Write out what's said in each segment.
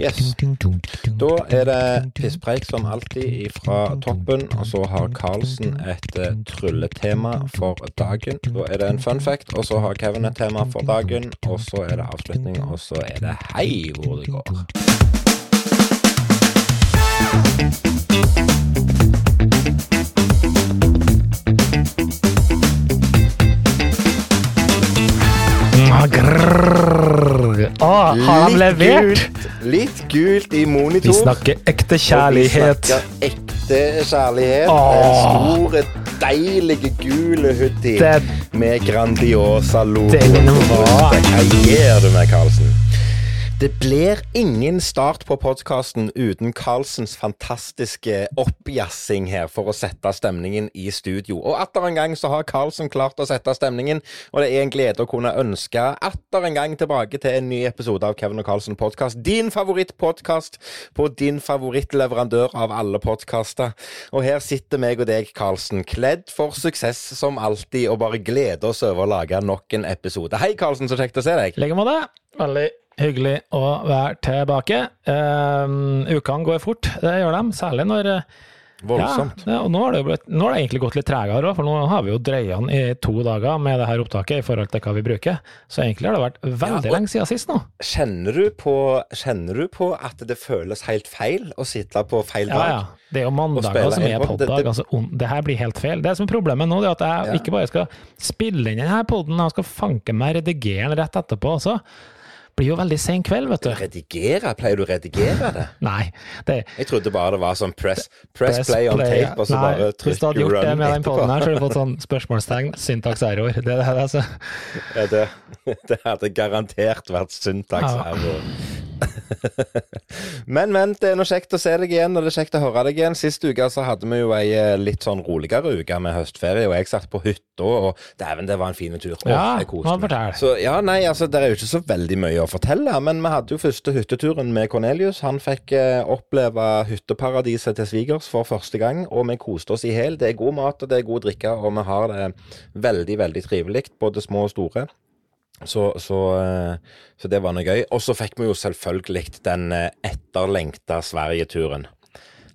Yes. Da er det pisspreik som alltid fra toppen, og så har Karlsen et uh, trylletema for dagen. Da er det en fun fact, og så har Kevin et tema for dagen, og så er det avslutning, og så er det hei hvor det går. Grrrr. Å, har han levert? Gult, litt gult i monitor. Vi snakker ekte kjærlighet. Og vi snakker ekte kjærlighet. Ah. Store, deilige gule hoodie med Grandiosa-logo. Hva gjør du med, Karlsen? Det blir ingen start på podkasten uten Carlsens fantastiske oppjassing her for å sette stemningen i studio. Og atter en gang så har Carlsen klart å sette stemningen, og det er en glede å kunne ønske atter en gang tilbake til en ny episode av Kevin og Carlsen podkast. Din favorittpodkast på din favorittleverandør av alle podkaster. Og her sitter meg og deg, Carlsen, kledd for suksess som alltid, og bare gleder oss over å lage nok en episode. Hei, Carlsen, så kjekt å se deg. I like måte. Veldig hyggelig å være tilbake. Um, ukene går fort, det gjør de. Særlig når eh, Voldsomt. Ja, og nå har, det blitt, nå har det egentlig gått litt tregere òg, for nå har vi jo dreia den i to dager med det her opptaket i forhold til hva vi bruker. Så egentlig har det vært veldig Ja, lenge siden sist nå. Kjenner du, på, kjenner du på at det føles helt feil å sitte på feil dag? ja. Det er jo mandager som er poddag. Altså, det her blir helt feil. Det som er problemet nå, det er at jeg Ja. ikke bare skal spille inn denne podden, jeg skal fanke meg redigere den rett etterpå også. Blir jo veldig sen kveld, vet du. Redigere? Pleier du å redigere det? Nei, det Jeg trodde bare det var sånn press, press, Press play on play. tape, og så Nei, bare Hvis du hadde gjort det med den poden her, så hadde du fått sånn spørsmålstegn, syntaks error. Det det, altså. Ja, det, det hadde garantert vært syntaks Ja. men, men, det er nå kjekt å se deg igjen, og det er kjekt å høre deg igjen. Sist uke så hadde vi jo ei eh, litt sånn roligere uke med høstferie, og jeg satt på hytta, og dæven, det var en fin tur. Ja, jeg koste meg. Så ja, nei, altså, det er jo ikke så veldig mye å fortelle, men vi hadde jo første hytteturen med Cornelius. Han fikk eh, oppleve hytteparadiset til svigers for første gang, og vi koste oss i hjel. Det er god mat, og det er god drikke, og vi har det veldig, veldig trivelig, både små og store. Så, så, eh, så det var noe gøy. Og så fikk vi jo selvfølgelig den eh, etterlengta Sverigeturen.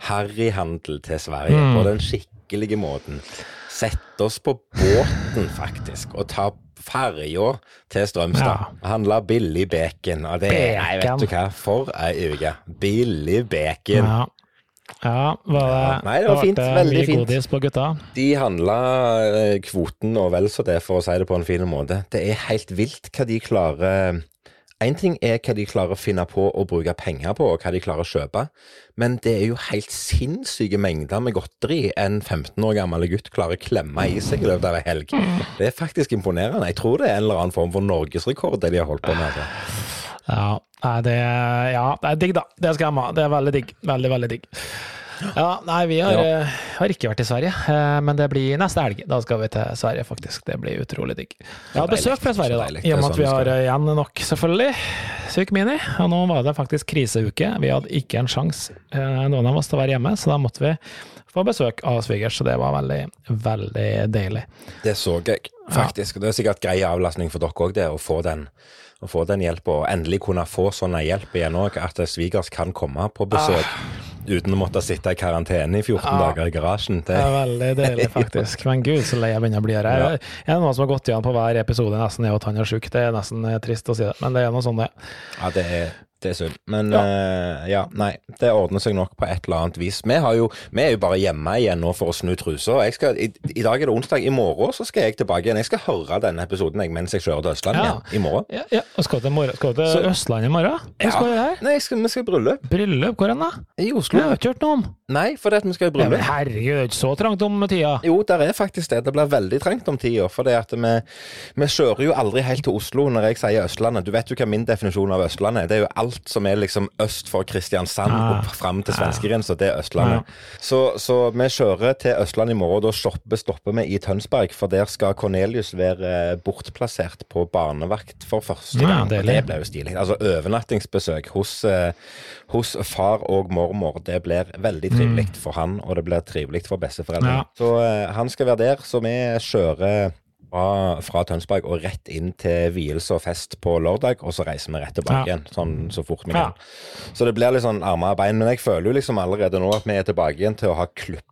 Harryhandel til Sverige Mm. på den skikkelige måten. Sette oss på båten, faktisk, og ta ferja til Strømstad. Handla billig bacon. Og det Nei, vet du hva, for ei uke. Billig bacon. Ja. Ja, var det, Ja, nei, det var fint, det mye fint. godis på gutta? De handla eh, kvoten og vel så det, for å si det på en fin måte. Det er helt vilt hva de klarer Én ting er hva de klarer å finne på å bruke penger på, og hva de klarer å kjøpe, men det er jo helt sinnssyke mengder med godteri en 15 år gammel gutt klarer å klemme i seg i løpet av ei helg. Det er faktisk imponerende. Jeg tror det er en eller annen form for norgesrekord, det de har holdt på med. Altså. Ja, nei, det, ja, det er digg, da. Det skal jeg ha. Det er veldig digg. Veldig, veldig digg. Ja, nei, vi har, Ja. eh, har ikke vært i Sverige, eh, men det blir neste helg. Da skal vi til Sverige, faktisk. Det blir utrolig digg. Jeg har besøk fra Sverige, da. I og med sånn at vi har eh, igjen nok, selvfølgelig, Syk Mini. Og nå var det faktisk kriseuke. Vi hadde ikke en sjanse, noen av oss, til å være hjemme, så da måtte vi få besøk av svigers, så det var veldig, veldig deilig. Det så jeg, faktisk. Og det er sikkert grei avlastning for dere òg, det å få den. Å få den hjelpa, og endelig kunne få sånn hjelp igjen òg, at svigers kan komme på besøk uten å måtte sitte i karantene i 14 Ah. dager i garasjen. Det, Det er veldig deilig, faktisk. Men gud, så lei jeg begynner å bli her. Ja. Jeg er noen som har gått igjen på hver episode, nesten er at han er sjuk. Det er nesten eh, trist å si det, men det er noe sånn det ja, det er, det er synd. Men Ja. Uh, ja, nei. Det ordner seg nok på et eller annet vis. Vi, har jo, vi er jo bare hjemme igjen nå for å snu trusa. I, I dag er det onsdag. I morgen så skal jeg tilbake igjen. Jeg skal høre denne episoden jeg, mens jeg kjører til Østlandet Ja. igjen. I morgen. Ja, ja. Og skal du til, morgen, skal til Så- Østlandet i morgen? Hva skal du her? Nei, jeg skal, vi skal i bryllup. Bryllup? Hvor hen da? I Jeg Oslo. har ikke hørt noe om. Nei, for det at vi skal i Ja, men bryllup. herregud, er ikke så trangt om tida. Jo, der er faktisk det. Det blir veldig trangt om tida. For det at vi, vi kjører jo aldri helt til Oslo når jeg sier Østlandet. Du vet jo hva min definisjon av Østlandet er. Det er jo alt som er liksom øst for Kristiansand Ah. og fram til svenskegrensa. Det er Østlandet. Så, så vi kjører til Østlandet i morgen, og da stopper, stopper vi i Tønsberg. For der skal Cornelius være eh, bortplassert på barnevakt for første gang. og det, det blir jo stilig. Altså overnattingsbesøk hos, eh, hos far og mormor. Det blir veldig trivelig for han, og det blir trivelig for besteforeldrene. Så eh, han skal være der, så vi kjører fra, fra Tønsberg og rett inn til vielse og fest på lørdag, og så reiser vi rett tilbake Ja. igjen. Sånn så fort vi Ja. kan. Så det blir litt sånn armer og bein. Men jeg føler jo liksom allerede nå at vi er tilbake igjen til å ha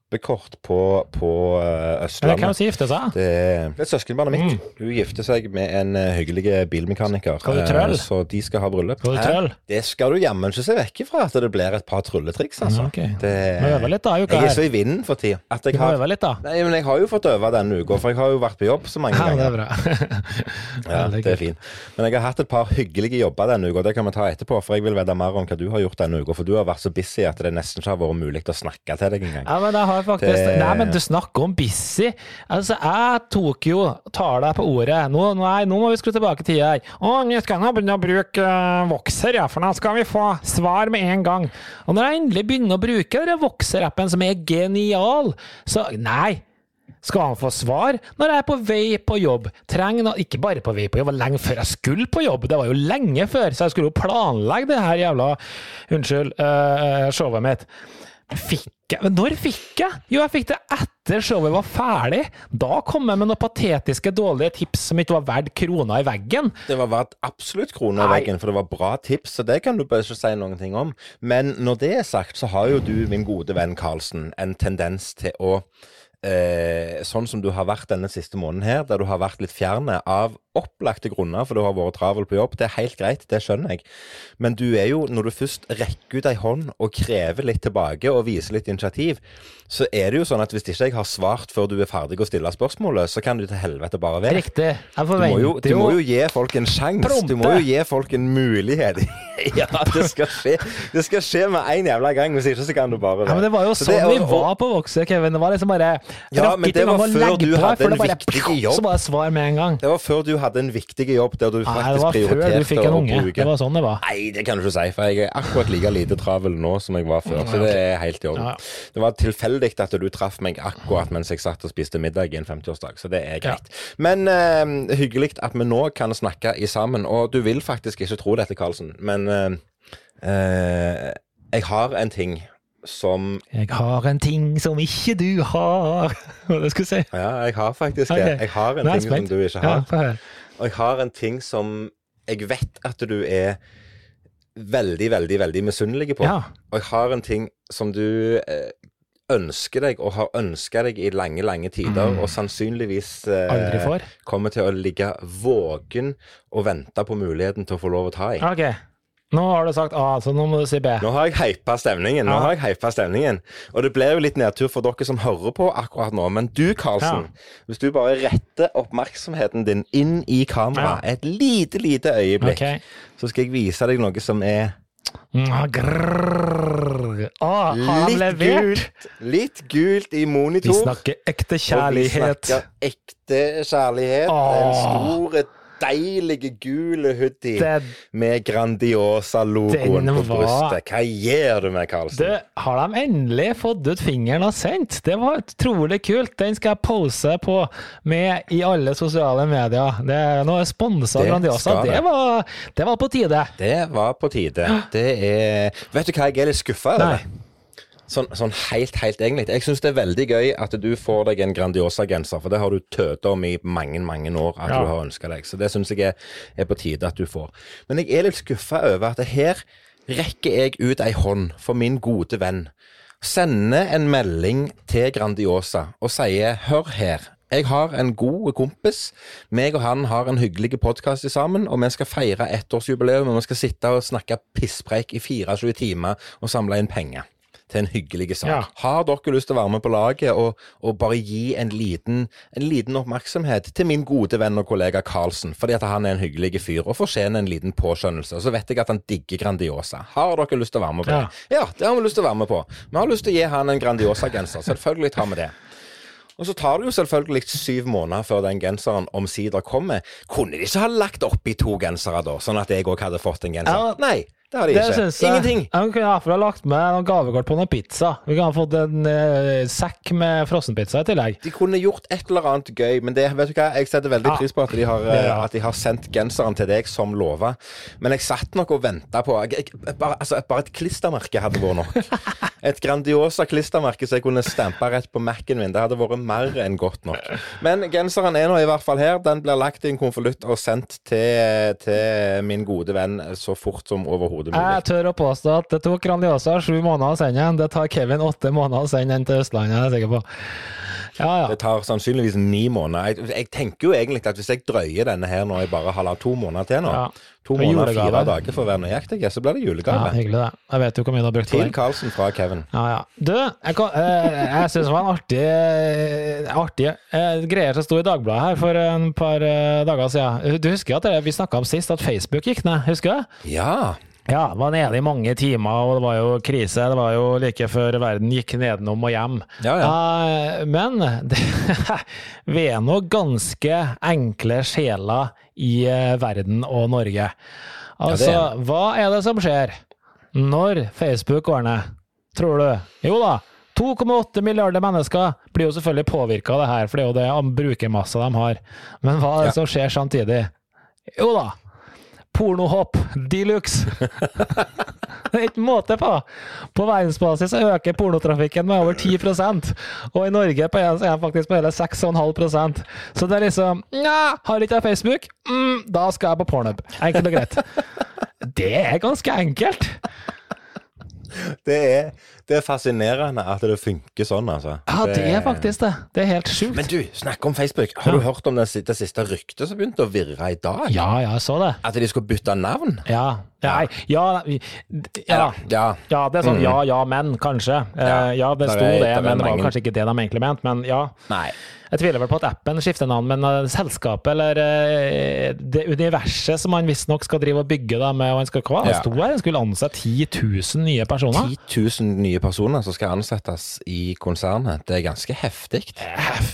klippekort på, på Østlandet. Eller hvem gifter seg? Det det er søskenbarnet mitt. Hun gifter seg med en eh, hyggelig bilmekaniker. Skal du eh, trøll? Så de skal ha bryllup. Skal du trøll? Det skal du jammen ikke se vekk ifra, at det blir et par trylletriks, altså. Ok. Det, Må øve litt da jeg er så i vinden for tida at Du jeg må har litt, da. Nei, men jeg har jo fått øve denne uka, for jeg har jo vært på jobb så mange Ja, det er bra. Ja, det er fint. Men jeg har hatt et par hyggelige jobber denne uka, det kan vi ta etterpå. For jeg vil vite mer om hva du har gjort denne uka, for du har vært så busy at det nesten ikke har vært mulig å snakke til deg engang. Ja, faktisk Det- Nei, men du snakker om busy. Altså, jeg tok jo Tar deg på ordet. Nå, nei, nå må vi skru tilbake tida her. Å, nå skal jeg begynne å bruke uh, Voxer, ja, for nå skal vi få svar med en gang. Og når jeg endelig begynner å bruke den Voxer-appen, som er genial, så Nei! Skal han få svar når jeg er på vei på jobb? Trenger noe, Ikke bare på vei på jobb, det var lenge før jeg skulle på jobb. Det var jo lenge før, så jeg skulle jo planlegge det her jævla Unnskyld, uh, showet mitt. Fikk jeg Men når fikk jeg? Jo, jeg fikk det etter showet var ferdig. Da kom jeg med noen patetiske, dårlige tips som ikke var verdt krona i veggen. Det var verdt absolutt krona i veggen, for det var bra tips, så det kan du bare ikke si noen ting om. Men når det er sagt, så har jo du, min gode venn Karlsen, en tendens til å eh, Sånn som du har vært denne siste måneden her, der du har vært litt fjerne av opplagte grunner, for du har vært travel på jobb. Det er helt greit, det skjønner jeg. Men du er jo, når du først rekker ut ei hånd og krever litt tilbake og viser litt initiativ, så er det jo sånn at hvis ikke jeg har svart før du er ferdig å stille spørsmålet, så kan du til helvete bare være. Riktig. Jeg Du må, jo, du må jo gi folk en sjanse. Du må jo gi folk en mulighet. ja, det skal skje Det skal skje med en jævla gang, hvis ikke så kan du bare ja, men Det var jo Så sånn det og, vi var på Voxer, Kevin. Det var liksom bare Ja, men det var før du hadde en viktig jobb. Så bare svar med en gang. Det var før du hadde en viktig jobb der du faktisk prioriterte å bruke Det var sånn det var. Nei, det kan du ikke si, for jeg er akkurat like lite travel nå som jeg var før. Så det er helt i orden. Det var tilfeldig at du traff meg akkurat mens jeg satt og spiste middag i en 50-årsdag, så det er greit. Men uh, hyggelig at vi nå kan snakke i sammen. Og du vil faktisk ikke tro dette, Karlsen, men uh, uh, jeg har en ting som Jeg har en ting som ikke du har. Hva det skulle si? Ja, jeg har faktisk det. Jeg har en ting som du ikke har. Og jeg har en ting som jeg vet at du er veldig, veldig, veldig misunnelig på. Ja. Og jeg har en ting som du eh, ønsker deg, og har ønska deg i lange, lange tider, og sannsynligvis eh, Mm. Kommer til å ligge våken og vente på muligheten til å få lov å ta i. Ok. Nå har du sagt A, så nå må du si B. Nå har jeg hypa stemningen. Nå Ja. har jeg hypa stemningen. Og det ble jo litt nedtur for dere som hører på akkurat nå. Men du, Karlsen, hvis du bare retter oppmerksomheten din inn i kameraet et lite, lite øyeblikk, okay. så skal jeg vise deg noe som er Mm, grrr. Å, har han litt levert? gult. Litt gult i monitor. Vi snakker ekte Og vi snakker ekte kjærlighet. Åh. En stor, deilig gul hoodie Det, med Grandiosa-logoen på brystet. Hva gjør du med, Karlsen? det har de endelig fått ut fingeren og sendt. Det var utrolig kult. Den skal jeg pose på med i alle sosiale medier. Det er noe sponsa Grandiosa. det. Var, det var på tide. Det var på tide. Det er Vet du hva jeg er litt skuffa over? Sånn, sånn helt, helt egentlig. Jeg syns det er veldig gøy at du får deg en Grandiosa-genser, for det har du tøta om i mange, mange år at Ja. du har ønska deg. Så det syns jeg er, er på tide at du får. Men jeg er litt skuffa over at her rekker jeg ut ei hånd for min gode venn. Sender en melding til Grandiosa og sier 'hør her'. Jeg har en god kompis. Meg og han har en hyggelig podkast sammen, og vi skal feire ettårsjubileum. Og vi skal sitte og snakke pisspreik i 24 timer og samle inn penger til en hyggelig sak. Ja. Har dere lyst til å være med på laget og, og bare gi en liten, en liten oppmerksomhet til min gode venn og kollega Karlsen, fordi at han er en hyggelig fyr og fortjener en liten påskjønnelse. Og så vet jeg at han digger Grandiosa. Har dere lyst til å være med på det? Ja, det har vi lyst til å være med på. Vi har lyst til å gi han en Grandiosa-genser. Selvfølgelig tar vi det. Og så tar det jo selvfølgelig syv måneder før den genseren omsider kommer. Kunne de ikke ha lagt oppi to gensere da, sånn at jeg òg hadde fått en genser? Ja. Nei, det har de ikke. Synes jeg. Ingenting. Vi kunne iallfall ha lagt med noen gavekort på noen pizza. Vi kunne ha fått en eh, sekk med frossenpizza i tillegg. De kunne gjort et eller annet gøy, men det, vet du hva, jeg setter veldig pris på at de, har, eh, at de har sendt genseren til deg som lova. Men jeg satt nok og venta på jeg, jeg, bare, altså, bare et klistremerke hadde vært nok. et Grandiosa klistremerke som jeg kunne stampa rett på Mac-en min. Det hadde vært mer enn godt nok. Men genseren er nå i hvert fall her. Den blir lagt i en konvolutt og sendt til, til min gode venn så fort som overhodet mulig. Jeg tør å påstå at det tok Grandiosa sju måneder å sende den. Det tar Kevin åtte måneder å sende den til Østlandet, jeg er sikker på. Ja, ja. Det tar sannsynligvis ni måneder. Jeg, jeg tenker jo egentlig at hvis jeg drøyer denne her nå i bare halvannen to måneder til nå, Ja. to Og måneder og fire dager for å være nøyaktig, så blir det ja, julegave. hyggelig det. Jeg vet jo hvor mye du har brukt på Til den. Karlsen fra Kevin. Ja, ja. Du, jeg, kan- eh, jeg syns det var en artig, eh, artig eh, greier som sto i Dagbladet her for en par eh, dager siden. Du husker at det, vi snakka om sist at Facebook gikk ned, husker du? Ja. Ja, var nede i mange timer, og det var jo krise. Det var jo like før verden gikk nedenom og hjem. Ja, ja. Uh, men det, vi er nå ganske enkle sjeler i eh, verden og Norge. Altså, er hva er det som skjer når Facebook går ned? Tror du? Jo da. 2,8 milliarder mennesker blir jo selvfølgelig påvirka av det her, for det er jo det brukermassa de har. Men hva er det Ja. som skjer samtidig? Jo da. Pornohopp de luxe! Det er ikke måte på! På verdensbasis øker pornotrafikken med over 10% og i Norge på en, er den faktisk på hele 6,5% Så det er liksom Nja, har ikke jeg Facebook? Mm, da skal jeg på Pornhub. Enkelt og greit. Det er ganske enkelt. Det er, det er fascinerende at det funker sånn, altså. Ja, det er faktisk det. Det er helt sjukt. Men du, snakk om Facebook. Har du hørt om det, det siste ryktet som begynte å virre i dag? Ja, ja, jeg så det. At de skulle bytte navn? Ja. Nei, ja, ja. Ja. Ja, det er sånn ja, ja, men, kanskje. Eh, Ja, Ja, det sto det, men det var kanskje ikke det de egentlig mente. Men ja. Nei. Jeg tviler vel på at appen skifter navn, men eh, selskapet eller eh, det universet som han visstnok skal drive og bygge da, med, og han skal, hva, Ja. sto her, han skulle ansette 10 000 nye personer. 10 000 nye personer som skal ansettes i konsernet. Det er ganske heftig.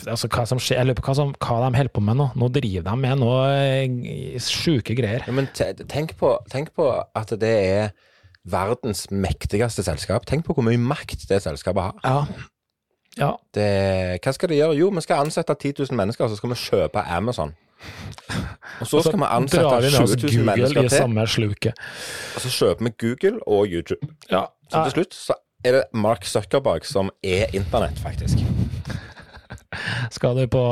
Altså, hva som skjer, jeg lurer på hva, som, hva de holder på med nå. Nå driver de med noe eh, sjuke greier. Ja, men tenk på, tenk på at det er verdens mektigste selskap. Tenk på hvor mye makt det selskapet har. Ja. Ja. Det, hva skal de gjøre? Jo, vi skal ansette 10 000 mennesker, så skal vi kjøpe Amazon. Og så skal vi ansette drar vi oss 20 000 Google mennesker til, og så kjøper vi Google og YouTube. Ja. Så til slutt så er det Mark Zuckerberg som er internett, faktisk. Skal du på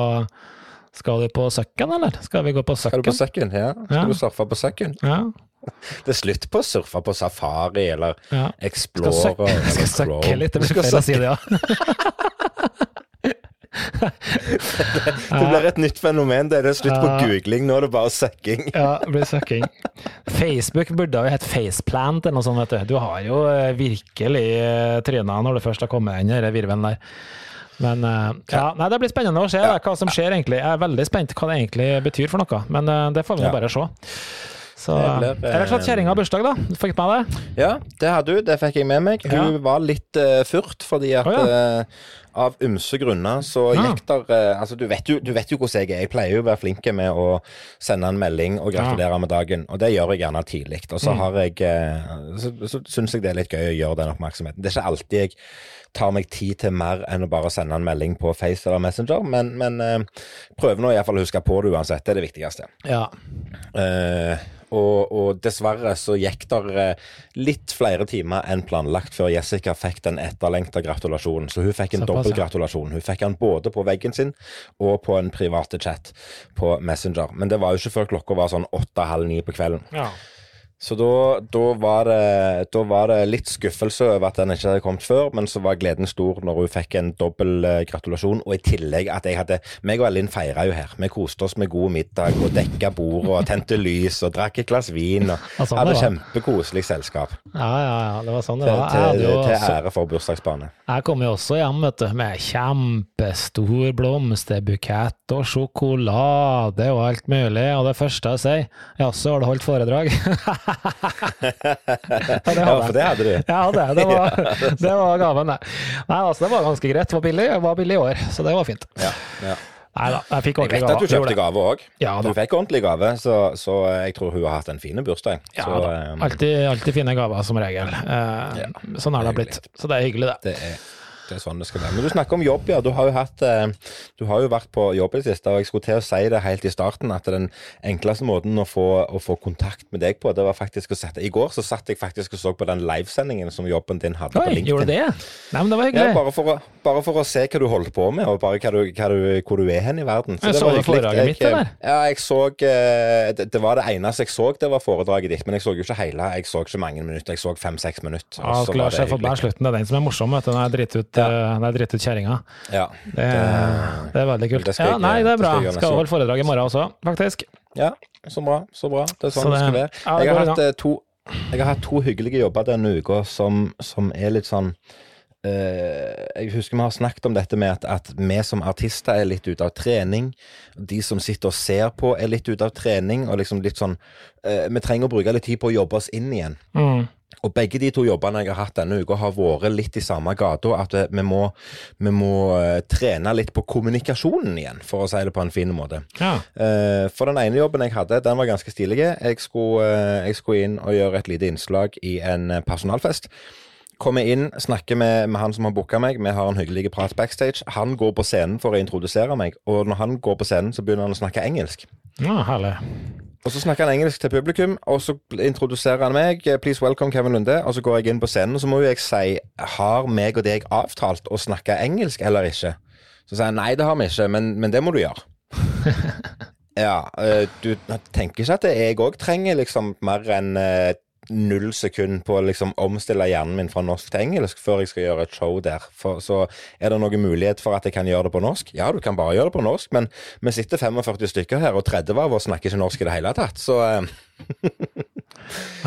Skal du på Søkken, eller? Skal vi gå på Skal du på Søkken? Ja. Skal Ja. du surfe på søkken? Ja. Det er slutt på å surfe på Safari eller ja. Skal Explorer søkke, eller skal søkke litt, det blir feil å si det, ja. Det blir et nytt fenomen. Det er det slutt på googling, nå er det bare søkking. Ja, det blir søkking. Facebook burde jo hett Faceplant eller noe sånt, vet du. Du har jo eh, virkelig eh, tryna når du først har kommet inn i den virvelen der. Men eh, ja, nei, det blir spennende å se hva som skjer egentlig. Jeg er veldig spent hva det egentlig betyr for noe, men det får vi bare se. Så, blir, eh, kjerringa bursdag, da. Du fikk med det? Ja, det hadde hun. Det fikk jeg med meg. Hun Ja. var litt uh, furt, fordi at oh, ja. uh, av ymse grunner så Ja. gikk der uh, Altså, du vet, jo, du vet jo hvordan jeg er. Jeg pleier jo å være flink med å sende en melding og gratulere med dagen, og det gjør jeg gjerne tidlig. Og Mm. så har jeg Så, så syns jeg det er litt gøy å gjøre den oppmerksomheten. Det er ikke alltid jeg tar meg tid til mer enn å bare sende en melding på Face eller Messenger, men, men prøver nå iallfall å huske på det uansett. Det er det viktigste. Ja. Eh, og, og dessverre så gikk det eh, litt flere timer enn planlagt før Jessica fikk den etterlengta gratulasjonen. Så hun fikk en dobbel gratulasjon. Hun fikk den både på veggen sin og på en private chat på Messenger. Men det var jo ikke før klokka var sånn åtte-halv ni på kvelden. ja. Så da, da, var det, da var det litt skuffelse over at den ikke hadde kommet før, men så var gleden stor når hun fikk en dobbel eh, gratulasjon. Og i tillegg at jeg hadde meg og Ellin feira jo her. Vi koste oss med god middag og dekka bordet og tente lys og drakk et glass vin. Og Ja, sånn hadde kjempekoselig selskap. Ja, ja, ja, det var sånn det var. Til, til, til ære for bursdagsbane. jeg kom jo også hjem vet du, med kjempestor blomsterbukett og sjokolade og alt mulig, og det første jeg sier Jaså, har du holdt foredrag? ja, det Ja, for det hadde du. Ja, det, det, var, det var gaven, det. Nei, altså, det var ganske greit. Det var billig, det var billig i år, så det var fint. Ja, ja. Nei da, jeg fikk Jeg ordentlig vet at du kjøpte gave òg. Ja Du fikk ordentlig gave, så, så jeg tror hun har hatt en fin bursdag. Ja, så, da. eh, Alltid, alltid fine gaver, som regel. Eh, sånn er det det er blitt. Så det er hyggelig, det. det er, Det er sånn det skal være. Men du snakker om jobb, ja. Du har jo, hatt, eh, du har jo vært på jobb i det siste, og jeg skulle til å si det helt i starten, at den enkleste måten å få, å få kontakt med deg på, det var faktisk å sette I går så satt jeg faktisk og så på den livesendingen som jobben din hadde på LinkedIn. gjorde du det? Nei, men det var Ja, hyggelig. bare, for å, bare for å se hva du holder på med, og bare hva du, hva du, hvor du er hen i verden. Jeg det så var du foredraget Jeg, mitt, eller? Ja, jeg så eh, det, det var det eneste jeg så, det var foredraget ditt. Men jeg så jo ikke hele. Jeg så ikke mange minutter. Jeg så fem-seks minutter. Ja, så Skulle det for meg slutten. Det er den som er morsom, vet du. Når jeg driter ut, Ja. eh, jeg ut kjerringa. Ja. Det, det er veldig kult. det Ja, nei, det er bra. skal Skal holde foredrag i morgen også, faktisk. ja, så bra. Så bra. Det er Så sånn det, det- skal være. ja, det jeg, har hatt, eh, to, jeg har hatt to hyggelige jobber denne uka som, som er litt sånn Uh, jeg husker vi har snakket om dette med at, at vi som artister er litt ute av trening. De som sitter og ser på, er litt ute av trening. Og liksom litt sånn uh, Vi trenger å bruke litt tid på å jobbe oss inn igjen. Mm. Og begge de to jobbene jeg har hatt denne uka, har vært litt i samme gata. At eh, vi må, vi må eh, trene litt på kommunikasjonen igjen, for å si det på en fin måte. Ja. Eh, For den ene jobben jeg hadde, den var ganske stilig. Jeg skulle, jeg skulle inn og gjøre et lite innslag i en personalfest. Kommer inn, snakker med, med han som har booka meg. Vi har en hyggelig prat backstage. Han går på scenen for å introdusere meg, og når han går på scenen, så begynner han å snakke engelsk. ja, herlig. Og så snakker han engelsk til publikum, og så introduserer han meg. eh, Please welcome Kevin Lunde. Og så går jeg inn på scenen, og så må jo jeg si Har meg og deg avtalt å snakke engelsk eller ikke? Så sier han nei, det har vi ikke, men, men det må du gjøre. ja, eh, du tenker ikke at jeg òg trenger liksom mer enn eh, null sekund på å liksom omstille hjernen min fra norsk til engelsk før jeg skal gjøre et show der. For, så er det noen mulighet for at jeg kan gjøre det på norsk? Ja, du kan bare gjøre det på norsk, men vi sitter 45 stykker her, og 30 av oss snakker ikke norsk i det hele tatt. Så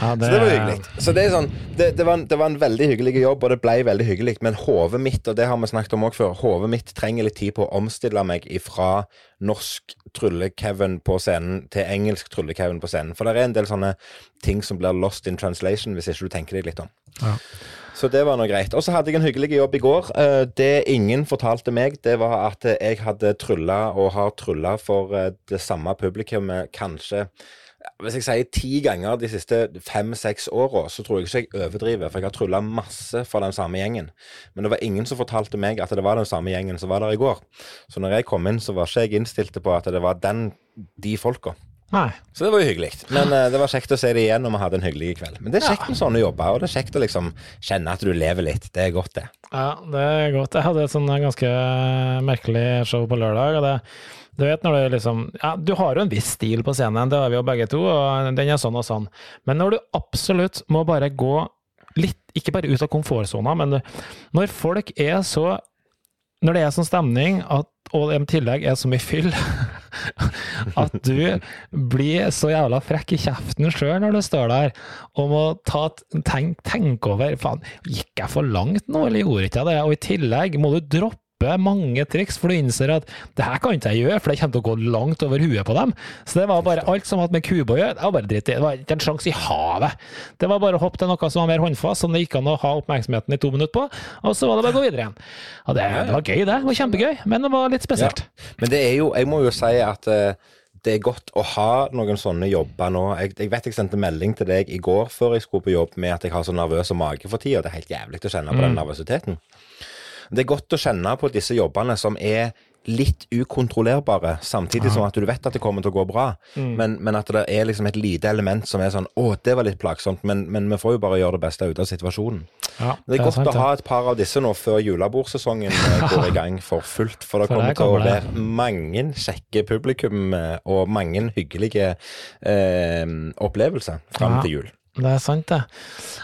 eh, det... så det var hyggelig. Så det, sånn, det, det, var en, det var en veldig hyggelig jobb, og det ble veldig hyggelig. Men hodet mitt, og det har vi snakket om også før, hodet mitt trenger litt tid på å omstille meg ifra norsk trylle-Kevin på scenen til engelsk trylle-Kevin på scenen. For det er en del sånne ting som blir lost in translation hvis ikke du tenker deg litt om. Ja. Så det var noe greit. Og så hadde jeg en hyggelig jobb i går. Eh, Det ingen fortalte meg, det var at jeg hadde trylla og har trylla for eh, det samme publikummet kanskje ja, hvis jeg sier ti ganger de siste fem-seks åra, så tror jeg ikke jeg overdriver, for jeg har trylla masse for den samme gjengen. Men det var ingen som fortalte meg at det var den samme gjengen som var der i går. Så når jeg kom inn, så var ikke jeg innstilt på at det var den, de folka. Nei. Så det var jo hyggelig. Men uh, det var kjekt å se det igjen, og vi hadde en hyggelig kveld. Men det er kjekt med sånne jobber, og det er kjekt å liksom kjenne at du lever litt. Det er godt, det. Ja, det er godt. Jeg hadde et sånn ganske merkelig show på lørdag. og det du vet når du liksom Ja, du har jo en viss stil på scenen, det har vi jo begge to, og den er sånn og sånn. Men når du absolutt må bare gå litt, ikke bare ut av komfortsona, men når folk er så Når det er sånn stemning, at, og i tillegg er så mye fyll, at du blir så jævla frekk i kjeften sjøl når du står der og må ta et tenk, tenk over Faen, gikk jeg for langt nå, eller gjorde ikke jeg det? Og i tillegg må du droppe mange triks, for du innser at det her kan ikke jeg gjøre, for det kommer til å gå langt over huet på dem. Så det var bare alt som hadde med Cuba å gjøre, det var bare dritt i. Det var ikke en sjanse i havet. Det var bare å hoppe til noe som var mer håndfast, som det gikk an å ha oppmerksomheten i to minutter på, og så var det bare å gå videre igjen. Og det, det var gøy, det. Det var kjempegøy, men det var litt spesielt. Men det er jo, jeg må jo si at eh, det er godt å ha noen sånne jobber nå. Jeg, jeg vet jeg sendte melding til deg i går før jeg skulle på jobb med at jeg har så nervøs mage for tida. Det er helt jævlig å kjenne på den nervøsiteten. Det er godt å kjenne på disse jobbene som er litt ukontrollerbare, samtidig som at du vet at det kommer til å gå bra. Men, men at det er liksom et lite element som er sånn Å, det var litt plagsomt, men, men vi får jo bare gjøre det beste ut av situasjonen. Ja, Det er godt sant, å ha et par av disse nå før julebordsesongen eh, går i gang for fullt. For det For kommer kommer til å det. være mange kjekke publikum eh, og mange hyggelige eh, opplevelser fram Ja. til jul. Det er sant, det.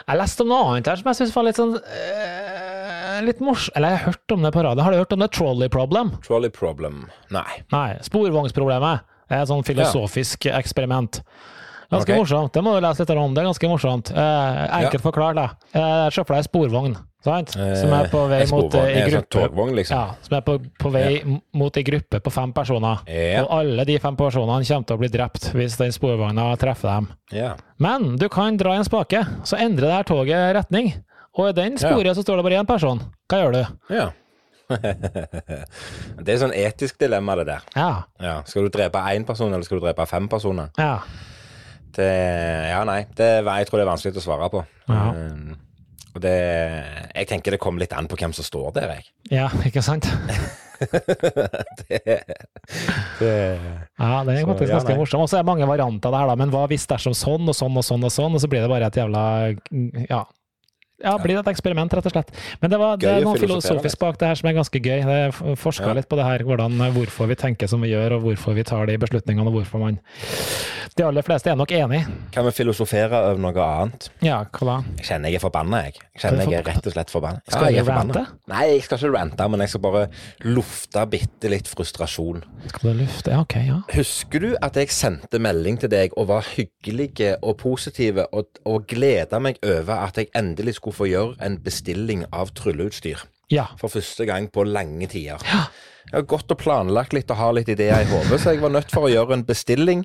Jeg leste om noe annet her som jeg syns var litt sånn eh, Litt morsomt Eller jeg har hørt om det på radio. Har du hørt om det trolley problem? Trolley problem. Nei. Nei, sporvognsproblemet. Det er et sånn filosofisk eksperiment. Ganske okay. morsomt. Det må du lese litt om. Det er ganske morsomt. Eh, enkelt forklart, da. Eh, Sjøfla ei sporvogn, sant? Som er på vei Eh, mot ei eh, sånn gruppe. togvogn, liksom. Ja, som er på, på vei ja. mot ei gruppe på fem personer. Ja. Og alle de fem personene kommer til å bli drept hvis den sporvogna treffer dem. Ja. Men du kan dra i en spake, så endrer det her toget retning. Og i den sporet så står det bare én person. Hva gjør du? ja. det er sånn etisk dilemma, det der. Ja. Ja. Skal du drepe én person, eller skal du drepe fem personer? Ja. Det, ja, nei. Det, jeg tror det er vanskelig å svare på. Ja. Eh, Og det Jeg tenker det kommer litt an på hvem som står der, jeg. Ja, ikke sant? det, det Ja, det er faktisk ja, ganske nei. morsomt. Og så er det mange varianter der, da. Men hva hvis dersom sånn og sånn og sånn og sånn, og så blir det bare et jævla Ja. Ja, blir det et eksperiment, rett og slett. Men det, var, det er noe filosofisk bak det her som er ganske gøy. Jeg forska Ja. litt på det her, hvordan, hvorfor vi tenker som vi gjør, og hvorfor vi tar de beslutningene, og hvorfor man De aller fleste er nok enig. Kan vi filosofere over noe annet? Ja, hva da? Jeg kjenner jeg er forbanna, jeg. Jeg kjenner jeg er rett og slett forbanna. Skal jeg du rante? Nei, jeg skal ikke rante, men jeg skal bare lufte bitte litt frustrasjon. Skal du lufte? Ja, ok, ja. Husker du at jeg sendte melding til deg og var hyggelig og positiv og, og gleda meg over at jeg endelig skulle få gjøre en bestilling av trylleutstyr? Ja. For første gang på lange tider. Jeg har gått og planlagt litt og har litt ideer i hodet, så jeg var nødt for å gjøre en bestilling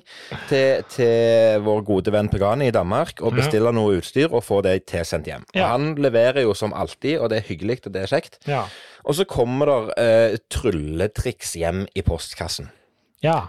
til, til vår gode venn Pegani i Danmark, og bestille noe utstyr og få det tilsendt hjem. Ja. Han leverer jo som alltid, og det er hyggelig og det er kjekt. Ja. Og så kommer der eh, trylletriks hjem i postkassen. ja.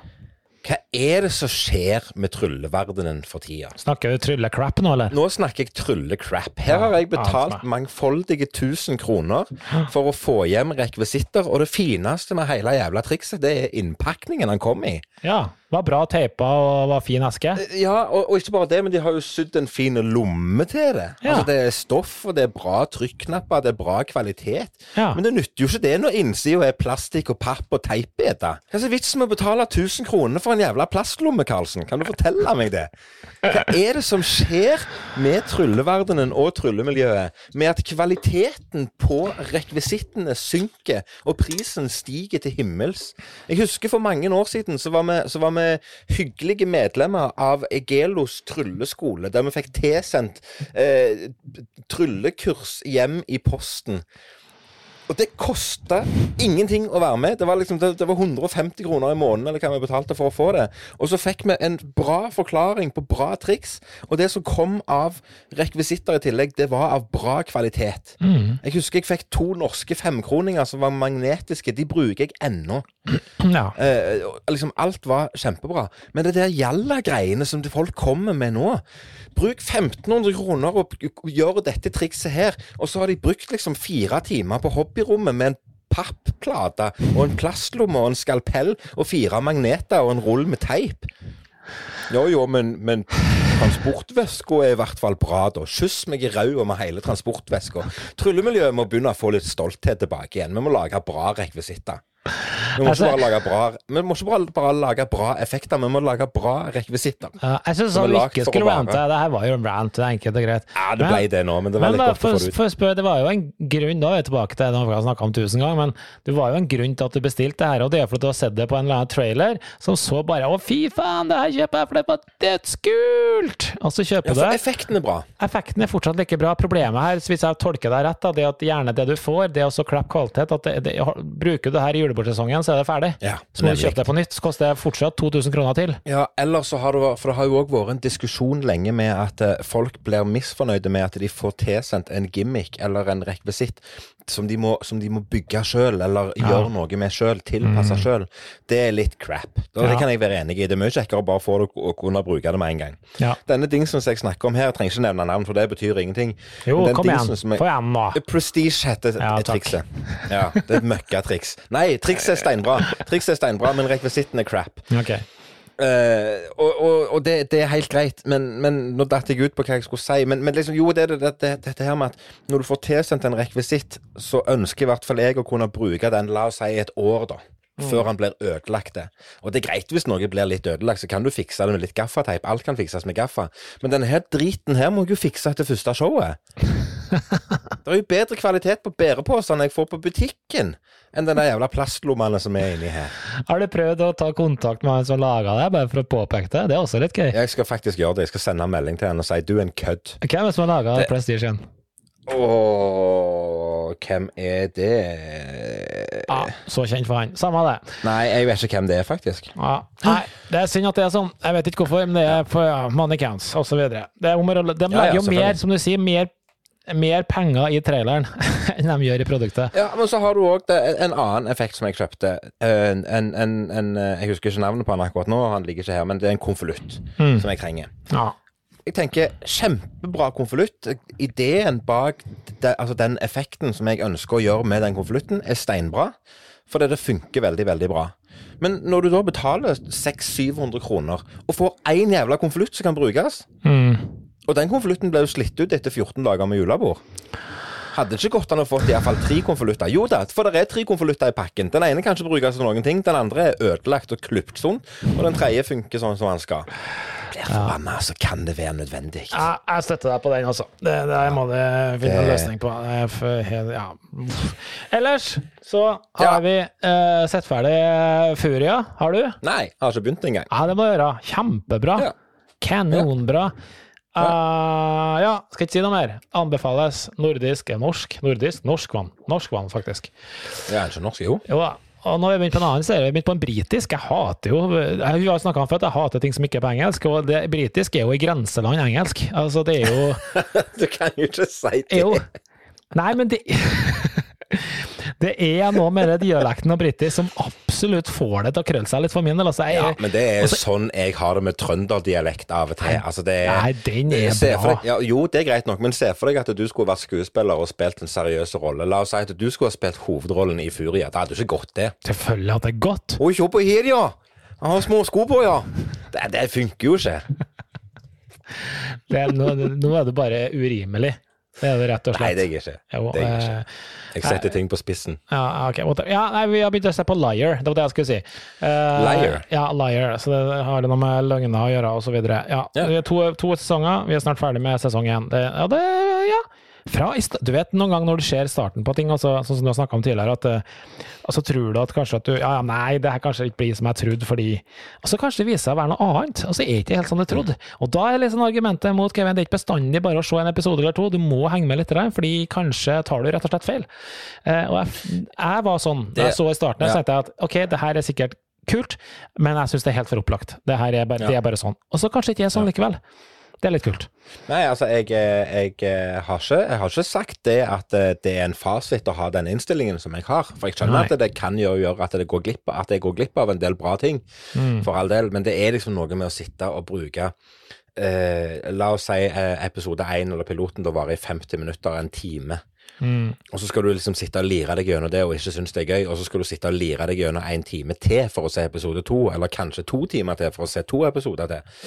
Hva er det som skjer med trylleverdenen for tida? Snakker du trylle-crap nå, eller? Nå snakker jeg trylle-crap. Her har jeg betalt mangfoldige tusen kroner for å få hjem rekvisitter, og det fineste med hele jævla trikset, det er innpakningen han kom i. Ja. Var bra teipa og var fin eske. Ja, og, og ikke bare det, men de har jo sydd en fin lomme til det. Ja. Altså, det er stoff, og det er bra trykknapper, det er bra kvalitet. Ja. Men det nytter jo ikke det når innsida er plastikk og papp og teipbiter. Hva er vitsen med å betale 1000 kroner for en jævla plastlomme, Karlsen? Kan du fortelle meg det? Hva er det som skjer med trylleverdenen og tryllemiljøet med at kvaliteten på rekvisittene synker, og prisen stiger til himmels? Jeg husker for mange år siden så var vi, så var vi hyggelige medlemmer av Egelos trylleskole, der vi fikk tilsendt eh, tryllekurs hjem i posten. Og det kosta ingenting å være med. Det var, liksom, det, det var 150 kroner i måneden eller hva vi betalte for å få det. Og så fikk vi en bra forklaring på bra triks. Og det som kom av rekvisitter i tillegg, det var av bra kvalitet. Jeg husker jeg fikk to norske femkroninger som var magnetiske. De bruker jeg ennå. Ja. Eh, liksom Alt var kjempebra. Men det der gjalla-greiene som folk kommer med nå Bruk 1500 kroner og gjør dette trikset her, og så har de brukt liksom fire timer på hobbyrommet med en pappplate og en plastlomme og en skalpell og fire magneter og en rull med teip. Jo, jo, men, men transportveska er i hvert fall bra, da. Kyss meg i ræva med hele transportveska. Tryllemiljøet må begynne å få litt stolthet tilbake igjen. Vi må lage bra rekvisitter. Vi må ikke Altså- lage bra Vi må ikke bare, bare lage bra effekter, vi må lage bra rekvisitter. Ja, jeg syns han ikke skulle rante. Det her var jo en rant, det er enkelt og greit. Ja, det Men- det nå, men det var Men litt godt for, å få det ut. Spør, det var jo en grunn, da er vi tilbake til det vi har snakka om tusen ganger, men det var jo en grunn til at du bestilte det her, og det er fordi du har sett det på en eller annen trailer som så bare Å, fy faen, det her kjøper jeg, for det var dødskult! Og så kjøper du for det. effekten er bra. Effekten er fortsatt like bra. Problemet her, hvis jeg tolker deg rett, da, det at gjerne det du får, det også klapp kvalitet. At det, det, bruker du det her i julebordsesongen, så er det ferdig. Ja, så må du kjøpe det på nytt. Så koster det fortsatt 2000 kroner til. Ja, eller så har det For det har jo òg vært en diskusjon lenge med at eh, folk blir misfornøyde med at de får tilsendt en gimmick eller en rekvisitt som de må, som de må bygge sjøl, eller gjøre noe med sjøl, tilpasse Mm. sjøl. Det er litt crap. Da, Det Ja. kan jeg være enig i. Det er mye kjekkere å bare få det og kunne bruke det med en gang. Ja. Denne dingsen som jeg snakker om her, jeg trenger ikke nevne navn, for det betyr ingenting. Jo, den kom igjen. jeg- Få igjen nå. Prestige heter Ja, trikset. Ja, det er et møkkatriks. Nei, trikset er steinbra. Trikset er steinbra, men rekvisitten er crap. Ok. Eh, og og, og det, det er helt greit, men, men nå datt jeg ut på hva jeg skulle si. Men, men liksom, jo, det er det, det, det, dette her med at når du får tilsendt en rekvisitt, så ønsker i hvert fall jeg å kunne bruke den, la oss si et år, da. Før han blir ødelagt. det. Og det er greit hvis noe blir litt ødelagt, så kan du fikse det med litt gaffateip. Alt kan fikses med gaffa. Men denne her driten her må jeg jo fikse til første showet. Det er jo bedre kvalitet på bæreposene jeg får på butikken, enn den jævla plastlommene som er inni her. Har du prøvd å ta kontakt med han som laga det, bare for å påpeke det? Det er også litt gøy. Jeg skal faktisk gjøre det. Jeg skal sende en melding til henne og si du er en kødd. Hvem er det som har laga Prestige igjen? Ååå, hvem er det? Ja, så kjent for han. Samme det. Nei, jeg vet ikke hvem det er, faktisk. Ja. Nei, det er synd at det er sånn. Jeg vet ikke hvorfor, men det er for ja, mannequins osv. De Ja, ja, legger jo mer, som du sier, mer, mer penger i traileren enn de gjør i produktet. Ja, men så har du òg en annen effekt som jeg kjøpte. En, en, en, en, Jeg husker ikke navnet på han akkurat nå, han ligger ikke her, men det er en konvolutt som jeg trenger. Ja. jeg tenker kjempebra konvolutt. Ideen bak det, altså den effekten som jeg ønsker å gjøre med den konvolutten, er steinbra. Fordi det funker veldig, veldig bra. Men når du da betaler 600-700 kroner og får én jævla konvolutt som kan brukes Og den konvolutten ble jo slitt ut etter 14 dager med julebord. Hadde det ikke gått an å få iallfall tre konvolutter? Jo da, for det er tre konvolutter i pakken. Den ene kan ikke brukes til noen ting. Den andre er ødelagt og klipt sånn. Og den tredje funker sånn som den skal. Blir forbanna, så kan det være nødvendig. Ja, jeg støtter deg på den, altså. Det, det må jeg finne en løsning på. For Ja. Ellers så har Ja. vi uh, sett ferdig Furia. Har du? Nei, jeg har ikke begynt engang. Ja, det må du gjøre. Kjempebra. Ja. Kanonbra. Uh, ja, skal ikke si noe mer. Anbefales. Nordisk er norsk. Nordisk? Norsk vann. Norsk vann, faktisk. Det er ikke norsk, jo. Jo da. Og nå har vi begynt på en annen serie. Vi har begynt på en britisk. Jeg hater jo Jeg har snakka om før at jeg hater ting som ikke er på engelsk, og det britisk er jo i grenseland engelsk. Altså, det er jo Du kan jo ikke si det. Jo. Nei, men det Det er noe med det dialekten og britisk som absolutt får det til å krølle seg litt for min del. Altså, jeg, Ja, men det er også, sånn jeg har det med trønderdialekt av og til. Altså, det Nei, den er bra. deg- Ja, jo, det er greit nok, men se for deg at du skulle vært skuespiller og spilt en seriøs rolle. La oss si at du skulle ha spilt hovedrollen i Furia. Det hadde du ikke gått, det. Selvfølgelig hadde det gått. Å, se på her, ja! Han har små sko på, ja! Det, det funker jo ikke. Det, nå, nå er det bare urimelig. Det er det rett og slett. Nei, det gir ikke. Jo, Det gir jeg eh, ikke. Jeg setter ting på spissen. Ja, ok. Ja, nei, vi har begynt å se på Liar, det var det jeg skulle si. Uh, Liar? Ja, Liar. Så det har noe med løgner å gjøre, og så videre. Ja, Ja. det To, to sesonger, vi er snart ferdig med sesong én. Ja, det, ja. Fra, du vet noen gang når du ser starten på ting, altså, sånn som du har snakka om tidligere, at eh, så tror du at kanskje at du Ja, nei, det her kanskje ikke blir som jeg trodde, fordi Og så kanskje det viser seg å være noe annet, og så er det ikke helt som du trodde. Og da er liksom argumentet mot Kevin, det er ikke bestandig bare å se en episode eller to, du må henge med litt, der, fordi kanskje tar du rett og slett feil. Eh, og jeg, jeg var sånn da jeg så i starten, så tenkte jeg at ok, det her er sikkert kult, men jeg syns det er helt for opplagt. Det her er bare, det er bare sånn. Og så kanskje ikke er sånn likevel. Det er litt kult. Nei, altså, jeg, eh, jeg, eh, har ikke, jeg har ikke sagt det at eh, det er en fasit å ha den innstillingen som jeg har. For jeg skjønner Nei. at det kan gjøre, gjøre at, det går glipp, at jeg går glipp av en del bra ting, Mm. for all del. Men det er liksom noe med å sitte og bruke eh, La oss si eh, episode én eller piloten da varer i 50 minutter, en time. Mm. Og så skal du liksom sitte og lire deg gjennom det og ikke synes det er gøy, og så skal du sitte og lire deg gjennom en time til for å se episode to, eller kanskje to timer til for å se to episoder til.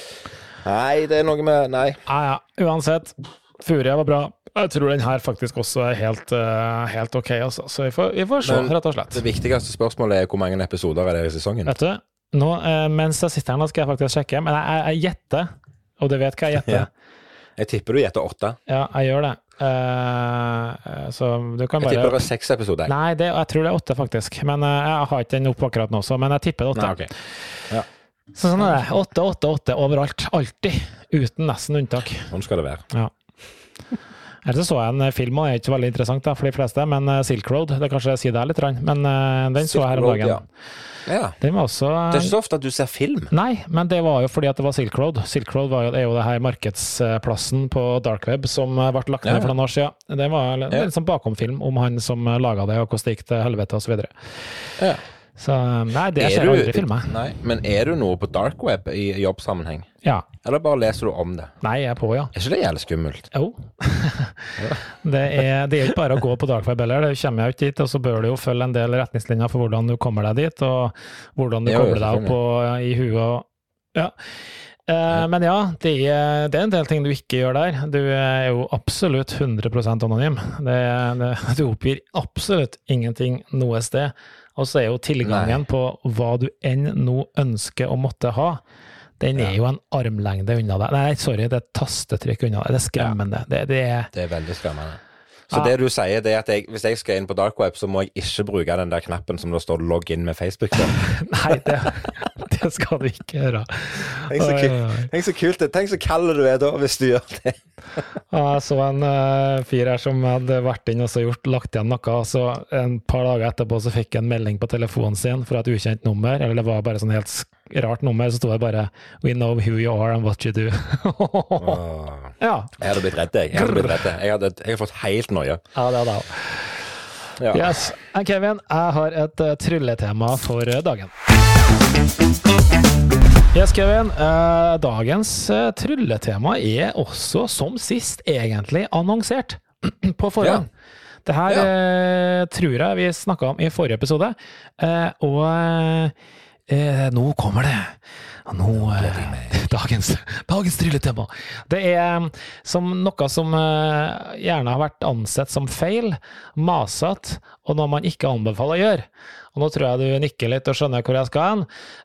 Nei, det er noe med Nei. Ja, ja. Uansett, Furia var bra. Jeg tror den her faktisk også er helt, eh, helt ok, altså. Så vi får, vi får se, rett og slett. Det viktigste spørsmålet er hvor mange episoder er det i sesongen. Vet du, nå, eh, mens jeg sitter her nå, skal jeg faktisk sjekke, men jeg, jeg, jeg gjetter, og du vet hva jeg gjetter. Ja. Jeg tipper du gjetter åtte. Ja, jeg gjør det. Uh, så du kan Jeg tipper det bare er seks episoder. Nei, det, jeg tror det er åtte, faktisk. Men uh, jeg har ikke den opp akkurat nå, så, men jeg tipper det åtte. Nei, ok. Ja, Så sånn er det. Åtte, åtte, åtte overalt. Alltid. Uten nesten unntak. sånn skal det være. Ja. Ellers så jeg en eh, film, og det er ikke så veldig interessant da, for de fleste, men eh, Silk Road, det kanskje sier deg litt, men den den så jeg her om Silk Road, dagen. ja. Ja. Den var også Det er ikke så ofte at du ser film. Nei, men det var jo fordi at det var Silk Road. Silk Road var jo, er jo det her markedsplassen på dark web som eh, ble lagt ned Ja. for noen år siden. Det var en litt sånn bakomfilm om han som laga det, og hvordan det gikk til helvete osv. Ja. Så eh, nei, det Er skjer du- aldri i filmer. Nei, men er du noe på dark web i jobbsammenheng? Ja. Eller bare leser du om det? Nei, jeg er på, ja. Er ikke det jævlig skummelt? Jo. det, er, det er ikke bare å gå på dark web heller, det kommer jo ikke dit. Og så bør du jo følge en del retningslinjer for hvordan du kommer deg dit, og hvordan du Jo, jo, kobler deg opp på, i huet og Ja. Eh, men ja, det er, det er en del ting du ikke gjør der. Du er jo absolutt 100% anonym. Det, det, du oppgir absolutt ingenting noe sted. Og så er jo tilgangen på hva du enn nå ønsker å måtte ha, den er Ja. jo en armlengde unna deg. Nei, sorry, det er et tastetrykk unna deg. Det er skremmende. Det, det er Det er veldig skremmende. Så Ja. det du sier, det er at jeg, hvis jeg skal inn på dark web, så må jeg ikke bruke den der knappen som det står 'logg inn med Facebook'. på. Nei, det, det skal du ikke gjøre. Tenk så, kult, tenk så kult det Tenk så kald du er da, hvis du gjør det. Jeg så en uh, fyr her som hadde vært inn og så gjort, lagt igjen noe, og så en par dager etterpå så fikk jeg en melding på telefonen sin fra et ukjent nummer, eller det var bare sånn helt rart nummer, så sto det bare 'We know who you are and what you do'. Ja. Jeg hadde blitt redd, jeg. Jeg hadde, blitt redd. Jeg hadde, jeg hadde fått helt noia. ja, det hadde jeg òg. Ja. Yes. Eh, Kevin, jeg har et uh, trylletema for dagen. Yes, Kevin. Eh, dagens eh, trylletema er også, som sist, egentlig annonsert på forhånd. Det her ja. tror jeg vi snakka om i forrige episode, eh, og eh, nå kommer det. Nå, eh, dagens, dagens trylletema. Det er mm, som noe som eh, gjerne har vært ansett som feil, masete, og noe man ikke anbefaler å gjøre. Og nå tror jeg du nikker litt og skjønner hvor jeg skal hen.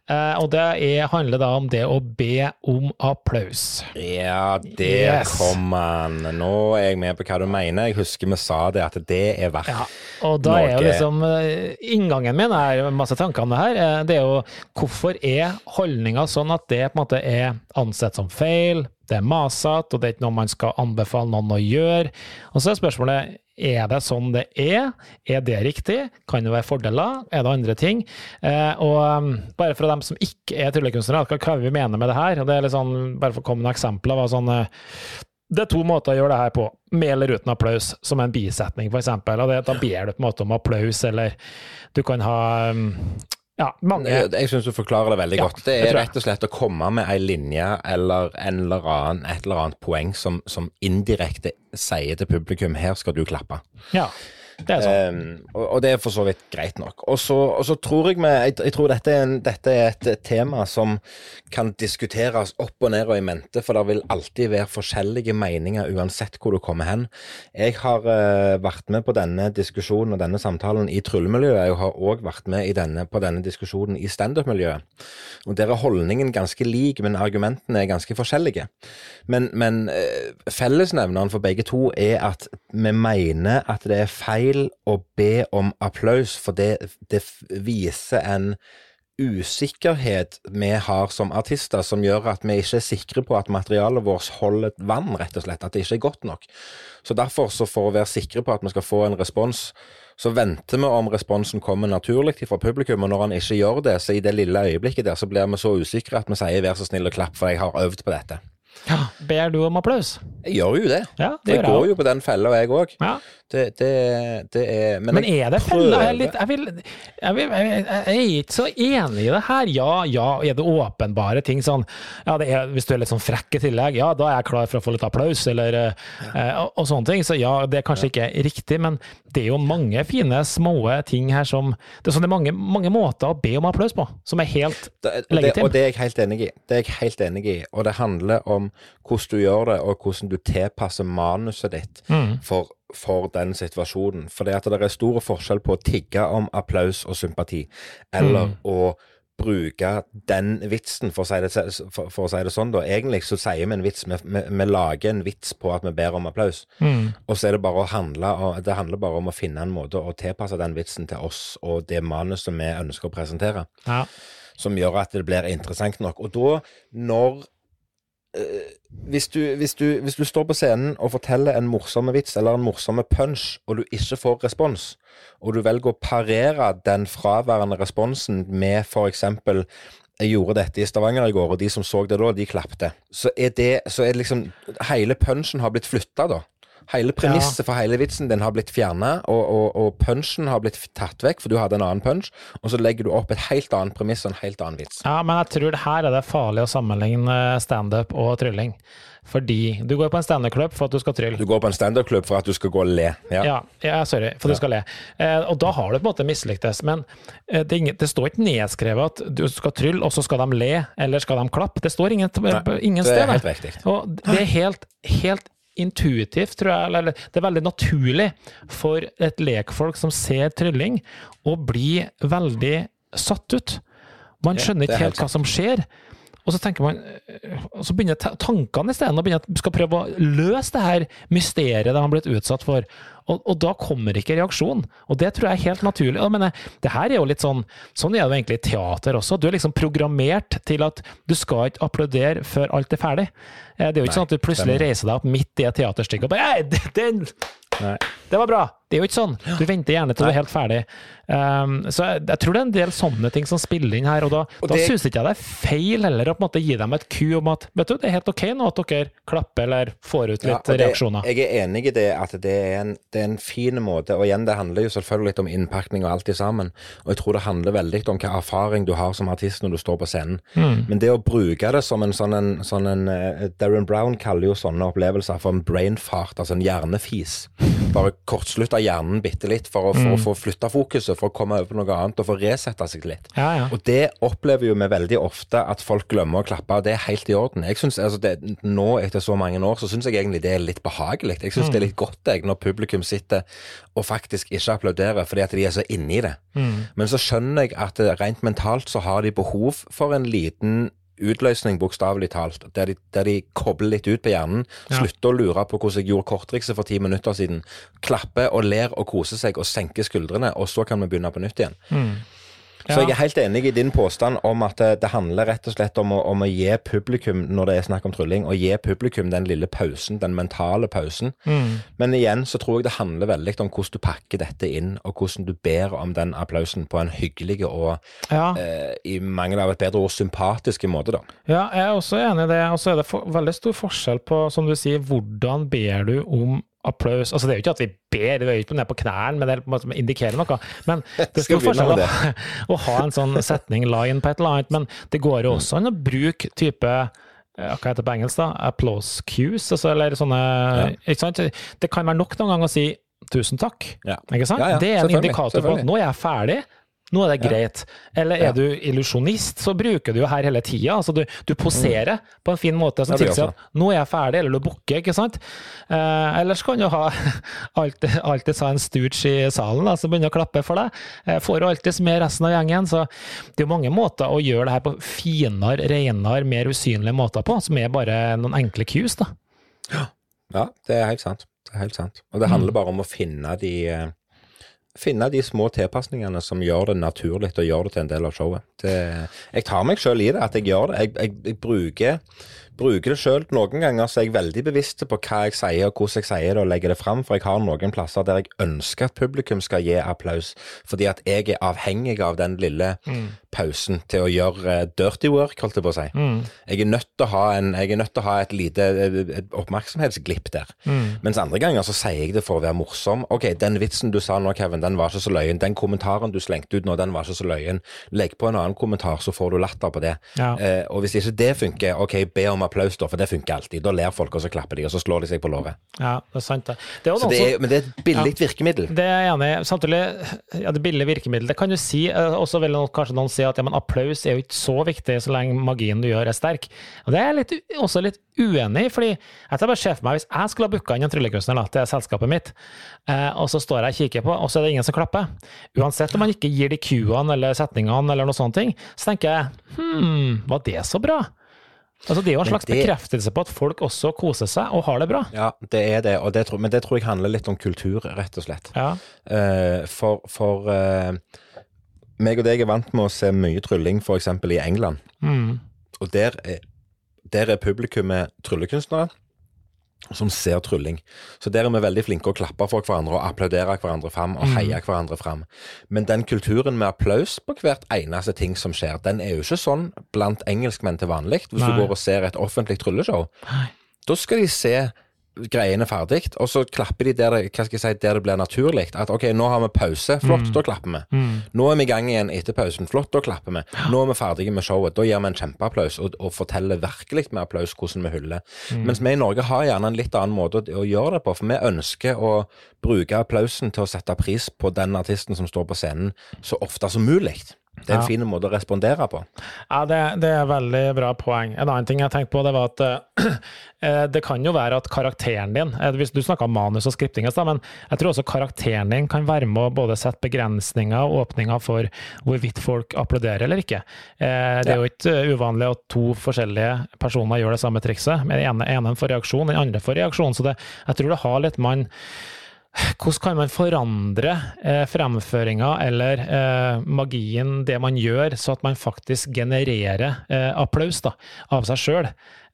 Eh, og det er, handler da om det å be om applaus. Ja, det Yes. kom han. Nå er jeg med på hva du mener. Jeg husker vi sa det, at det er verdt Ja, og da er jo liksom eh, Inngangen min er masse tanker om det her. eh, Det er jo hvorfor er holdninga sånn at det på en måte er ansett som feil, det er masete, og det er ikke noe man skal anbefale noen å gjøre. Og så er spørsmålet er det sånn det er? Er det riktig? Kan det være fordeler? Er det andre ting? Eh, og um, bare for dem som ikke er tryllekunstnere, hva hva vi mener med det her? Det er litt sånn, bare for å komme med eksempler. Var sånn, eh, det er to måter å gjøre det her på, med eller uten applaus, som en bisetning f.eks. Da ber du på en måte om applaus, eller du kan ha um, ja, mange Jeg, jeg syns du forklarer det veldig Ja, godt. Det er rett og slett å komme med ei linje eller en eller annen, et eller annet poeng som, som indirekte sier til publikum her skal du klappe. Ja, det. Um, og, og det er for så vidt greit nok. Og så, og så tror jeg vi jeg, jeg tror dette er, en, dette er et tema som kan diskuteres opp og ned og i mente, for det vil alltid være forskjellige meninger uansett hvor du kommer hen. Jeg har uh, vært med på denne diskusjonen og denne samtalen i tryllemiljøet. Jeg har òg vært med denne, på denne diskusjonen i standup-miljøet. Og Der er holdningen ganske lik, men argumentene er ganske forskjellige. Men, men uh, fellesnevneren for begge to er at vi mener at det er feil å be om applaus, for det, det viser en usikkerhet vi har som artister, som gjør at vi ikke er sikre på at materialet vårt holder vann, rett og slett. At det ikke er godt nok. Så derfor, så for å være sikre på at vi skal få en respons, så venter vi om responsen kommer naturlig fra publikum, og når han ikke gjør det, så i det lille øyeblikket der, så blir vi så usikre at vi sier 'vær så snill og klapp', for jeg har øvd på dette. Ja, ber du om applaus? Jeg gjør jo det. Ja, det jeg går jo på den fella, jeg òg. Ja. Det, det, det er Men, Men er det fella? Jeg, jeg, jeg, jeg, er ikke så enig i det her. Ja, ja, er det åpenbare ting sånn ja, det er, Hvis du er litt sånn frekk i tillegg, ja, da er jeg klar for å få litt applaus, eller eh, og, og sånne ting. Så ja, det er kanskje ikke riktig, men det er jo mange fine, små ting her som Det er, sånn, det er mange, mange måter å be om applaus på, som er helt Det, og, Legitim. og det er jeg helt enig i. Det er jeg helt enig i. Og det handler om hvordan du gjør det, og hvordan du tilpasser manuset ditt Mm. for, for den situasjonen. For det det er stor forskjell på å tigge om applaus og sympati, eller Mm. å bruke den vitsen, for å, si det, for, for å si det sånn, da. Egentlig så sier vi en vits. Vi, vi, vi lager en vits på at vi ber om applaus. mm. Og så er det bare å handle og det handler bare om å finne en måte å tilpasse den vitsen til oss og det manuset vi ønsker å presentere Ja. som gjør at det blir interessant nok. Og da, når hvis, du, hvis, du, hvis du står på scenen og forteller en morsom vits eller en morsom punch, og du ikke får respons, og du velger å parere den fraværende responsen med eksempel jeg gjorde dette i Stavanger i går, og de som så det da, de klapte. Så er det, så er det liksom Hele punchen har blitt flytta, da. Hele premisset for hele vitsen din har blitt fjerna, og, og, og punchen har blitt tatt vekk, for du hadde en annen punch, og så legger du opp et helt annet premiss og en helt annen vits. Ja, men jeg tror det her er det farlig å sammenligne standup og trylling. Fordi du går på en standup-klubb for at du skal trylle. Du går på en standup-klubb for at du skal gå og le. Ja. Ja, ja, sorry, for du skal le. Eh, og da har du på en måte mislyktes. Men eh, det, ingen, det står ikke nedskrevet at du skal trylle, og så skal de le, eller skal de klappe. Det står ingen, ingen det sted. er helt riktig. Og det er helt, helt intuitivt, tror jeg, eller det er veldig naturlig for et lekfolk som ser trylling, å bli veldig satt ut. Man skjønner er ikke helt hva som skjer. Og så tenker man, og så begynner ta- tankene isteden å begynne at skal prøve å løse det her mysteriet de har blitt utsatt for. Og, og da kommer ikke reaksjon. Og det tror jeg er helt naturlig. Jeg mener, det her er jo litt sånn Sånn er det jo egentlig i teater også. Du er liksom programmert til at du skal ikke applaudere før alt er ferdig. Eh, Det er jo ikke Nei, sånn at du plutselig reiser deg opp midt i et teaterstykke og bare «Ei, det, den, Nei. det var bra! det er jo ikke sånn. Du venter gjerne til du er helt ferdig. Um, så jeg, jeg, tror det er en del sånne ting som spiller inn her, og da, og da syns ikke jeg det er feil heller å på en måte gi dem et ku om at vet du, det er helt ok nå at dere klapper eller får ut litt ja, det, reaksjoner. Jeg er enig i det, at det er, en, det er en fin måte. Og igjen, det handler jo selvfølgelig litt om innpakning og alt det sammen. Og jeg tror det handler veldig om hva erfaring du har som artist når du står på scenen. Mm. Men det å bruke det som en sånn en, sånn en uh, Darren Brown kaller jo sånne opplevelser for en brain fart, altså en hjernefis. Bare kortslutte hjernen bitte litt for å, for mm. å få flytta fokuset for å komme over på noe annet og få resette seg litt. Ja, ja. Og det opplever jo vi veldig ofte at folk glemmer å klappe, og det er helt i orden. Jeg synes, altså det, Nå etter så mange år så syns jeg egentlig det er litt behagelig. Jeg syns mm. det er litt godt jeg, når publikum sitter og faktisk ikke applauderer fordi at de er så inni det. Mm. Men så skjønner jeg at rent mentalt så har de behov for en liten utløsning, bokstavelig talt, der de, der de, kobler litt ut på hjernen. Ja. Slutter å lure på hvordan jeg gjorde korttrikset for ti minutter siden. Klapper og ler og koser seg og senker skuldrene, og så kan vi begynne på nytt igjen. Mm. Så jeg er helt enig i din påstand om at det, det handler rett og slett om å, om å, gi publikum, når det er snakk om trylling, å gi publikum den lille pausen, den mentale pausen. Mm. Men igjen så tror jeg det handler veldig om hvordan du pakker dette inn, og hvordan du ber om den applausen på en hyggelig og ja. eh, i mangel av et bedre ord sympatisk måte, da. Ja, jeg er også enig i det. Og så er det for, veldig stor forskjell på, som du sier, hvordan ber du om applaus. Altså, det er jo ikke at vi ber, vi er jo ikke ned på knærne, men det er på en måte indikerer noe. Men det stor forskjell å, å ha en sånn setning, line på et eller annet. Men det går jo også an å bruke type hva heter det på engelsk, da? Applause cues, altså, eller sånne ja. ikke sant? Det kan være nok noen ganger å si tusen takk. Ja. Ikke sant? Ja, det er en indikator på at nå er jeg ferdig, nå er det greit. Eller er du illusjonist, så bruker du jo her hele tida. Altså du, du, poserer mm. på en fin måte som tilsier at 'nå er jeg ferdig', eller du bukker, ikke sant. Eh, ellers kan du ha alltid, alltid ha en stooge i salen da, som begynner å klappe for deg. Eh, får du alltid med resten av gjengen. Så det er jo mange måter å gjøre det her på finere, renere, mer usynlige måter på, som er bare noen enkle cues, da. Ja, det er helt sant. Det er helt sant. Og det handler mm. bare om å finne de eh, finne de små tilpasningene som gjør det naturlig å gjøre det til en del av showet. Det, jeg tar meg sjøl i det, at jeg gjør det. Jeg, jeg, jeg bruker bruker det sjøl. Noen ganger så er jeg veldig bevisst på hva jeg sier og hvordan jeg sier det og legger det fram, for jeg har noen plasser der jeg ønsker at publikum skal gi applaus, fordi at jeg er avhengig av den lille mm. pausen til å gjøre uh, dirty work, holdt jeg på å si. Mm. Jeg, er nødt til å ha en, jeg er nødt til å ha et lite et oppmerksomhetsglipp der. Mm. Mens andre ganger så sier jeg det for å være morsom. OK, den vitsen du sa nå, Kevin, den var ikke så løyen. Den kommentaren du slengte ut nå, den var ikke så løyen. Legg på en annen kommentar, så får du latter på det. Ja. Eh, og hvis ikke det funker, OK, be om applaus, da, for det funker alltid. Da ler folk, og så klapper de, og så slår de seg på låret. Ja, det er sant, det. det, er det er, men det er et billig ja, virkemiddel. Det er jeg enig i. Samtidig, ja, det billige virkemiddelet, det kan du si. Eh, og så vil kanskje noen si at ja, men applaus er jo ikke så viktig så lenge magien du gjør, er sterk. Og det er jeg litt, også litt uenig i, fordi jeg tar bare se for meg hvis jeg skulle ha booka inn en tryllekunstner til selskapet mitt, eh, og så står jeg og kikker på, og så er det ingen som klapper. Uansett om man ikke gir de cuene eller setningene eller noe ting, så tenker jeg hm, var det så bra? Altså Det er jo en slags det, bekreftelse på at folk også koser seg og har det bra. Ja, det er det, det tror, men det tror jeg handler litt om kultur, rett og slett. Ja. Uh, for for uh, meg og deg er vant med å se mye trylling f.eks. i England. Mm. Og der er, der er publikummet tryllekunstnere som ser trylling. Så der er vi veldig flinke å klappe for hverandre og applaudere hverandre fram og heie mm. hverandre fram. Men den kulturen med applaus på hvert eneste ting som skjer, den er jo ikke sånn blant engelskmenn til vanlig. Hvis Nei. du går og ser et offentlig trylleshow, da skal de se greiene ferdig, og så klapper de der det, hva skal jeg si, der det blir naturlig. At OK, nå har vi pause, flott, mm. da klapper vi. Mm. Nå er vi i gang igjen etter pausen, flott, da klapper vi. Nå er vi ferdige med showet. Da gir vi en kjempeapplaus og, og forteller virkelig med applaus hvordan vi hyller. Mm. Mens vi i Norge har gjerne en litt annen måte å, å gjøre det på, for vi ønsker å bruke applausen til å sette pris på den artisten som står på scenen, så ofte som mulig. Det er en ja. fin måte å respondere på. Ja, det, det, er veldig bra poeng. En annen ting jeg tenkte på, det var at uh, det kan jo være at karakteren din uh, Du snakka om manus og skripting, men jeg tror også karakteren din kan være med å både sette begrensninger og åpninger for hvorvidt folk applauderer eller ikke. Uh, det er jo ikke uvanlig at to forskjellige personer gjør det samme trikset. Den ene, ene får reaksjon, den andre får reaksjon. Så det, jeg tror det har litt man hvordan kan man forandre eh, fremføringa eller eh, magien, det man gjør, så at man faktisk genererer eh, applaus da, av seg sjøl?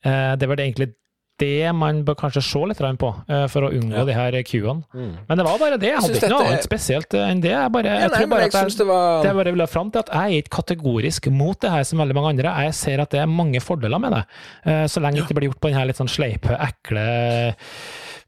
Eh, det var vel egentlig det man bør kanskje se litt på, eh, for å unngå Ja. de her Q-ene. Mm. Men det var bare det. Jeg hadde ikke noe dette er- annet spesielt eh, enn det. Jeg, bare, Ja, nei, tror bare jeg at jeg, det var det bare ville fram til at jeg er ikke kategorisk mot det her som veldig mange andre. Jeg ser at det er mange fordeler med det, eh, så lenge det ikke blir gjort på den her litt sånn sleipe, ekle,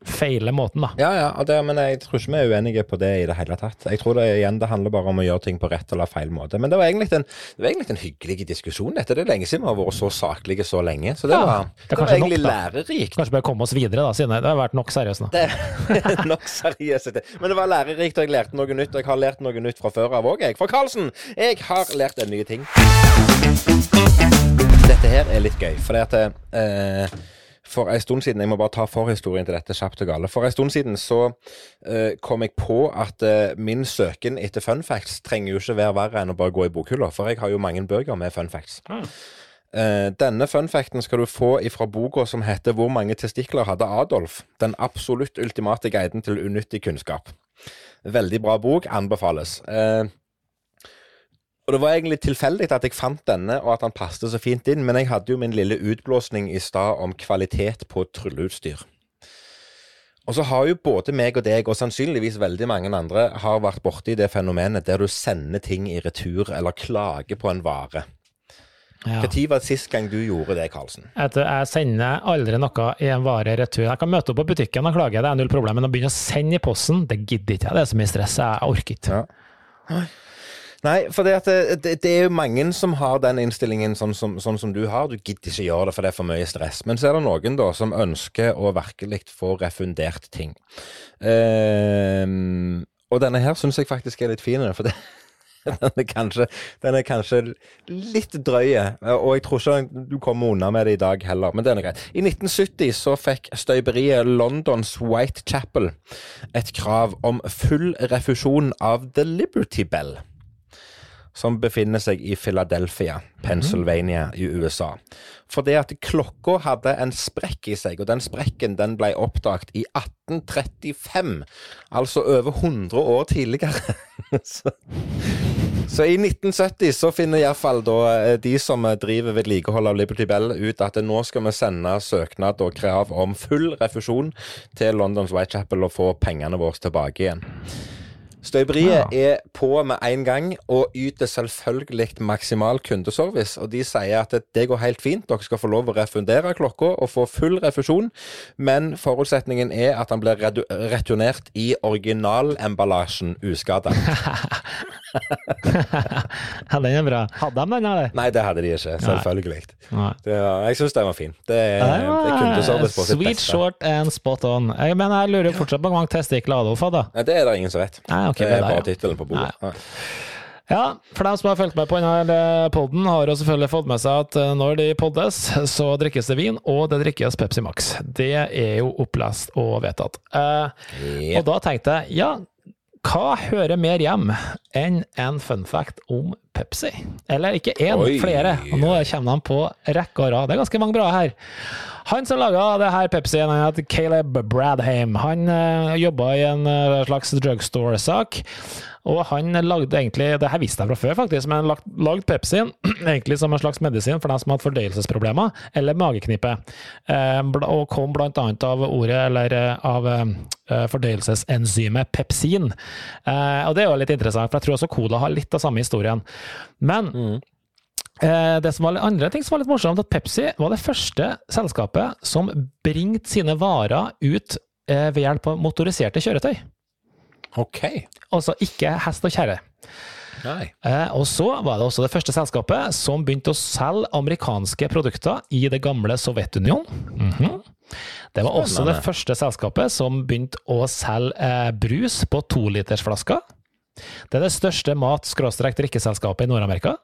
feile måten, da. Ja, ja, det, men jeg tror ikke vi er uenige på det i det hele tatt. Jeg tror det igjen det handler bare om å gjøre ting på rett eller feil måte. Men det var egentlig en, det var egentlig en hyggelig diskusjon, dette. Det er lenge siden vi har vært så saklige så lenge. Så det Ja, var, det det var egentlig nok, lærerikt. Kanskje bare komme oss videre, da, siden det har vært nok seriøst nå. Det nok seriøst. Men det var lærerikt, og jeg lærte noe nytt. Og jeg har lært noe nytt fra før av òg, jeg. For Karlsen, jeg har lært en ny ting. Dette her er litt gøy, fordi at eh, for en stund siden Jeg må bare ta forhistorien til dette kjapt og gale. For en stund siden så eh, kom jeg på at eh, min søken etter fun facts trenger jo ikke være verre enn å bare gå i bokhylla, for jeg har jo mange bøker med fun facts. Mm. Eh, denne fun facten skal du få ifra boka som heter 'Hvor mange testikler hadde Adolf?' Den absolutt ultimate guiden til unyttig kunnskap. Veldig bra bok, anbefales. Eh, og Det var egentlig tilfeldig at jeg fant denne, og at han passet så fint inn, men jeg hadde jo min lille utblåsning i stad om kvalitet på trylleutstyr. Og så har jo både meg og deg, og sannsynligvis veldig mange andre, har vært borti det fenomenet der du sender ting i retur, eller klager på en vare. Ja. Når var det sist gang du gjorde det, Karlsen? Jeg sender aldri noe i en vare retur. Jeg kan møte opp på butikken og klage, det er null problem, men å begynne å sende i posten, det gidder ikke jeg. Det er så mye stress, jeg orker ikke. Ja. Nei, for det, at det, det, det er jo mange som har den innstillingen sånn som, sånn som du har. Du gidder ikke gjøre det, for det er for mye stress. Men så er det noen da som ønsker å virkelig få refundert ting. Um, og denne her syns jeg faktisk er litt fin, for det, den, er kanskje, den er kanskje litt drøy. Og jeg tror ikke du kommer unna med det i dag heller, men den er greit. I 1970 så fikk støyberiet Londons Whitechapel et krav om full refusjon av The Liberty Bell som befinner seg i Philadelphia, Pennsylvania i USA. Fordi at klokka hadde en sprekk i seg, og den sprekken den ble oppdaget i 1835. Altså over 100 år tidligere. så, i 1970 så finner iallfall eh, de som driver vedlikehold av Liberty Bell ut at nå skal vi sende søknad og krav om full refusjon til Londons Whitechapel og få pengene våre tilbake igjen. Støyberiet er på med en gang og yter selvfølgelig maksimal kundeservice. Og de sier at det, det går helt fint, dere skal få lov å refundere klokka og få full refusjon, men forutsetningen er at den blir returnert i originalemballasjen uskada. Ja, den er bra. Hadde de den, eller? Nei, det hadde de ikke. Selvfølgelig. Nei. Det, jeg syns den var fin. Det det er kundeservice på sitt Sweet, beste. short and spot on. Jeg, men jeg lurer fortsatt på hvor mange testikler Adolf hadde. Nei, det er det ingen som vet. Nei, okay, det er bare ja. tittelen på bordet. Ja. Ja, for dem som har fulgt med på denne podden, har jo selvfølgelig fått med seg at eh, når de poddes, så drikkes det vin, og det drikkes Pepsi Max. Det er jo opplest og vedtatt. Eh, Ja. og da tenkte jeg, ja, hva hører mer hjem enn en fun fact om Pepsi? Eller ikke én, flere. Og nå kommer de på rekke og rad. Det er ganske mange bra her. Han som laga det her Pepsi, han heter Caleb Bradham. Han uh, jobba i en uh, slags drugstore-sak. Og han lagde egentlig, det her visste jeg fra før faktisk, men lagd, lagd Pepsin egentlig som en slags medisin for dem som hadde fordøyelsesproblemer eller mageknipe. Eh, og kom blant annet av ordet, eller eh, av eh, fordøyelsesenzymet pepsin. Eh, og det er jo litt interessant, for jeg tror også Cola har litt av samme historien. Men Eh, det som var litt- andre ting som var litt morsomt, at Pepsi var det første selskapet som bringte sine varer ut ved hjelp av motoriserte kjøretøy. OK. Altså ikke hest og kjerre. Eh, og så var det også det første selskapet som begynte å selge amerikanske produkter i det gamle Sovjetunionen. Mhm. Det var også det første selskapet som begynte å selge eh, brus på tolitersflasker. Det er det største mat-drikkeselskapet i Nord-Amerika.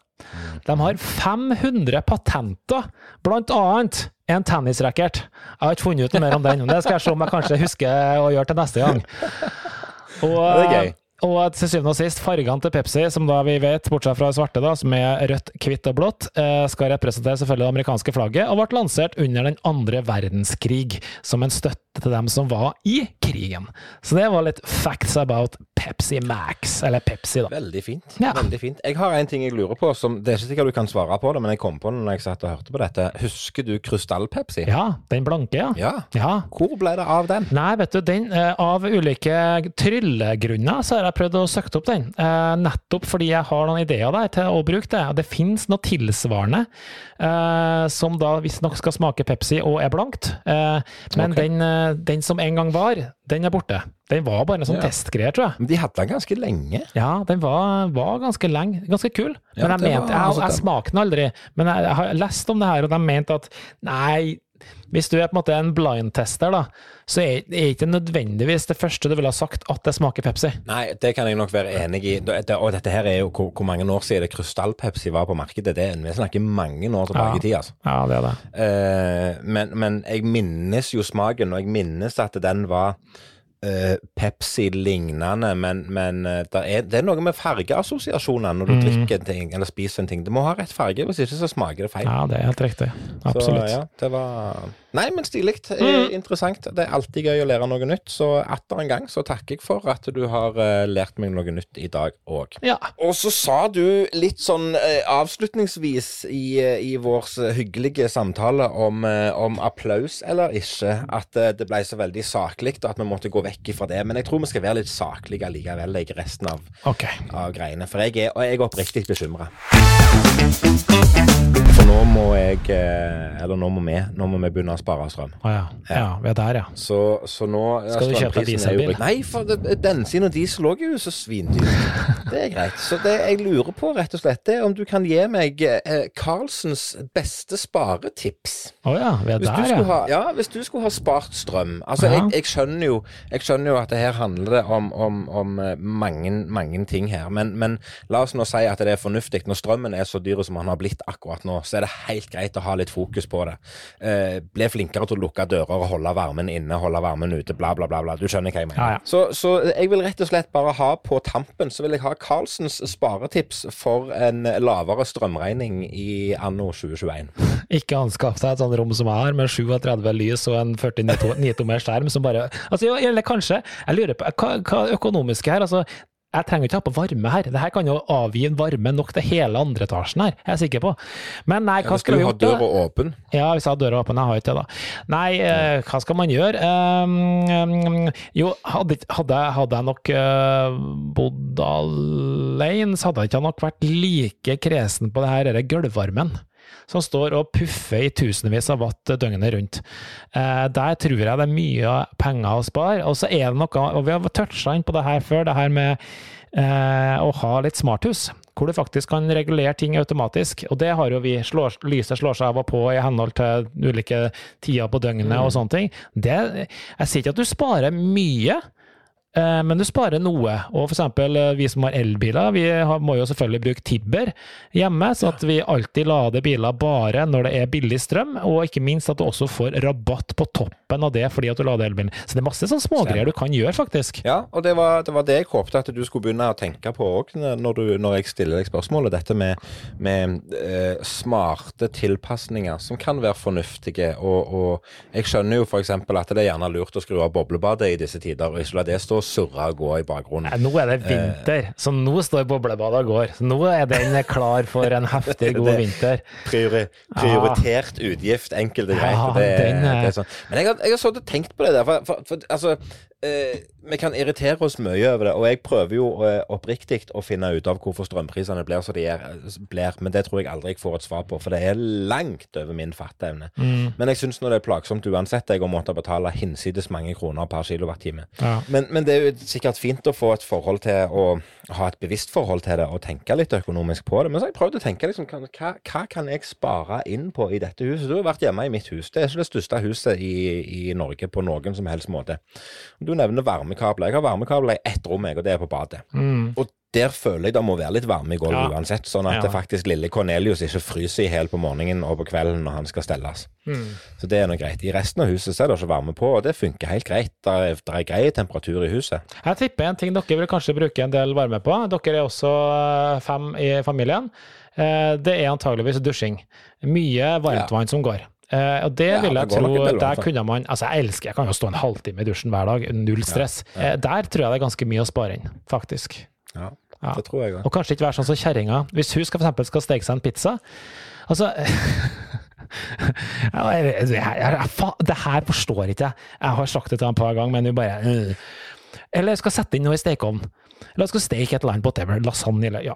De har 500 patenter, blant annet en tennisracket. Jeg har ikke funnet ut noe mer om den, men det skal jeg se om jeg kanskje husker å gjøre til neste gang. Og, Ja, det er gøy. Og til syvende og sist, fargene til Pepsi, som da vi vet, bortsett fra svarte, da, som er rødt, hvitt og blått, eh, skal representere selvfølgelig det amerikanske flagget, og ble lansert under den andre verdenskrig, som en støtte til dem som var i krigen. Så det var litt facts about Pepsi Max. Eller Pepsi, da. Veldig fint. Ja. veldig fint. Jeg har en ting jeg lurer på, som det er ikke sikkert du kan svare på det, men jeg kom på den når jeg satt og hørte på dette. Husker du Krystall-Pepsi? Ja, den blanke, ja. Ja. Ja. Hvor ble det av den? Nei, vet du, den, eh, av ulike tryllegrunner så har jeg prøvd å søke opp den. Eh, nettopp fordi jeg har noen ideer der til å bruke det. Det finnes noe tilsvarende eh, som da visstnok skal smake Pepsi og er blankt. Eh, men okay. den, eh, den som en gang var, den er borte. Den var bare en sånn Ja. testgreier, tror jeg. Men De hadde den ganske lenge. Ja, den var, var ganske lenge. Ganske kul. Ja, Men jeg, mente, jeg, altså, jeg smakte den aldri. Men jeg, jeg har lest om det her, og de mente at nei, hvis du er på en måte en blind-tester, da, så er er ikke nødvendigvis det første du ville ha sagt at det smaker Pepsi. Nei, det kan jeg nok være enig i. Det, og dette her er jo hvor, hvor mange år siden krystallpepsi var på markedet. Det, er- vi snakker mange år tilbake i tid, altså. Ja, det er det. Eh, men, men jeg minnes jo smaken, og jeg minnes at den var eh, Pepsi-lignende, men, men eh, det, er, det er noe med fargeassosiasjoner når du Mm. drikker en ting eller spiser en ting. Det må ha rett farge, hvis ikke så smaker det feil. Ja, det er helt riktig. Absolutt. Så ja, det var Nei, men stilig. Mm. Interessant. Det er alltid gøy å lære noe nytt. Så atter en gang så takker jeg for at du har eh, lært meg noe nytt i dag òg. Ja. Og så sa du litt sånn avslutningsvis i, i vår hyggelige samtale om, om applaus eller ikke, at det ble så veldig saklig, og at vi måtte gå vekk ifra det. Men jeg tror vi skal være litt saklige likevel i resten av, okay. av greiene. For jeg er, og jeg er oppriktig bekymra. For nå må jeg eh, Eller nå må vi Nå må vi begynne å spare strøm. Å ja. ja. Vi er der, ja. Så, så nå Skal du kjøpe dieselbil? Nei, for bensin og diesel òg er jo så svindyrt. Det er greit. Så det jeg lurer på, rett og slett, er om du kan gi meg eh, Carlsens beste sparetips. Å ja, vi er Hvis der, ja. ha, ja, hvis du skulle ha spart strøm Altså, Ja. jeg, jeg, skjønner jo, jeg skjønner jo at det her handler det om, om, om eh, mange, mange ting her. Men, men la oss nå si at det er fornuftig. Når strømmen er så dyr som den har blitt akkurat nå, så er det helt greit å ha litt fokus på det. Eh, bli flinkere til å lukke dører og holde varmen inne, holde varmen ute, bla, bla, bla. bla. Du skjønner hva jeg mener. Ja, ja. Så, så jeg vil rett og slett bare ha på tampen så vil jeg ha Carlsens sparetips for en lavere strømregning i anno 2021. Ikke anskaff deg et sånt rom som jeg har, med 37 lys og en 49-tommer skjerm som bare Altså, jeg, eller kanskje Jeg lurer på hva, hva økonomiske her? Altså, jeg trenger ikke ha på varme her. Det her kan jo avgi en varme nok til hele andre etasjen her, er jeg sikker på. Men nei, hva ja, skal vi har gjort da? døra åpen Ja, hvis jeg har døra åpen. Jeg har ikke det, da. Nei, eh, hva skal man gjøre? Um, jo, hadde, hadde, hadde jeg nok uh, bodd alene, så hadde jeg ikke nok vært like kresen på det her denne gulvvarmen. Som står og puffer i tusenvis av watt døgnet rundt. Eh, der tror jeg det er mye penger å spare. Og så er det noe, og vi har toucha inn på det her før, det her med eh, å ha litt smarthus. Hvor du faktisk kan regulere ting automatisk. Og det har jo vi. Slår, lyset slår seg av og på i henhold til ulike tider på døgnet og sånne ting. Det, jeg sier ikke at du sparer mye. Eh, Men du sparer noe. Og eksempel eh, vi som har elbiler, vi må jo selvfølgelig bruke Tibber hjemme, så at vi alltid lader biler bare når det er billig strøm, og ikke minst at du også får rabatt på toppen av det fordi at du lader elbilen. Så det er masse sånne smågreier du kan gjøre, faktisk. Ja, og det var, det var det jeg håpte at du skulle begynne å tenke på òg, når, når jeg stiller deg spørsmålet. Dette med, med eh, smarte tilpasninger som kan være fornuftige. Og, og jeg skjønner jo f.eks. at det er gjerne lurt å skru av boblebadet i disse tider, og ikke la det stå og surre og gå i bakgrunnen. Ja, Nå er det vinter, så nå står boblebadet og går. Så nå er den klar for en heftig, god vinter. Priori, prioritert utgift, enkelt og greit. Ja, det, den det sånn. Men jeg har, jeg har sånn tenkt på det der. For, for, for altså eh, Vi kan irritere oss mye over det, og jeg prøver jo eh, oppriktig å finne ut av hvorfor strømprisene blir som de er, blir, men det tror jeg aldri jeg får et svar på, for det er langt over min fatteevne. Mm. Men jeg syns nå det er plagsomt uansett jeg å måtte betale hinsides mange kroner per kilowattime. Ja. Men, men det er jo sikkert fint å få et forhold til å ha et bevisst forhold til det og tenke litt økonomisk på det. Men så har jeg prøvd å tenke liksom, hva, hva kan jeg spare inn på i dette huset? Du har vært hjemme i mitt hus. Det er ikke det største huset i, i Norge på noen som helst måte. Du nevner varmekabler. Jeg har varmekabler i ett rom, jeg, og det er på badet. Mm. Og der føler jeg det må være litt varme i gulvet Ja. uansett, sånn at Ja. det faktisk lille Cornelius ikke fryser i hjel på morgenen og på kvelden når han skal stelles. Mm. Så det er nå greit. I resten av huset så er det ikke varme på, og det funker helt greit. Det er, det er grei temperatur i huset. Jeg tipper en ting dere vil kanskje bruke en del varme på. Dere er også eh, fem i familien. Eh, Det er antageligvis dusjing. Mye varmtvann som går. Uh, og det Ja, vil jeg det tro del, Der kunne man Altså, jeg elsker Jeg kan jo stå en halvtime i dusjen hver dag, null stress. Ja, ja. Uh, der tror jeg det er ganske mye å spare inn, faktisk. Ja, Ja. det tror jeg òg. Og kanskje ikke være sånn som kjerringa. Hvis hun skal, for eksempel skal steke seg en pizza Altså jeg, jeg- jeg- det her forstår ikke jeg. Jeg har sagt det til ham et par ganger, men hun bare øh. Eller jeg skal sette inn noe i stekeovnen. Eller jeg skal steke et eller annet, whatever. Lasagne eller ja.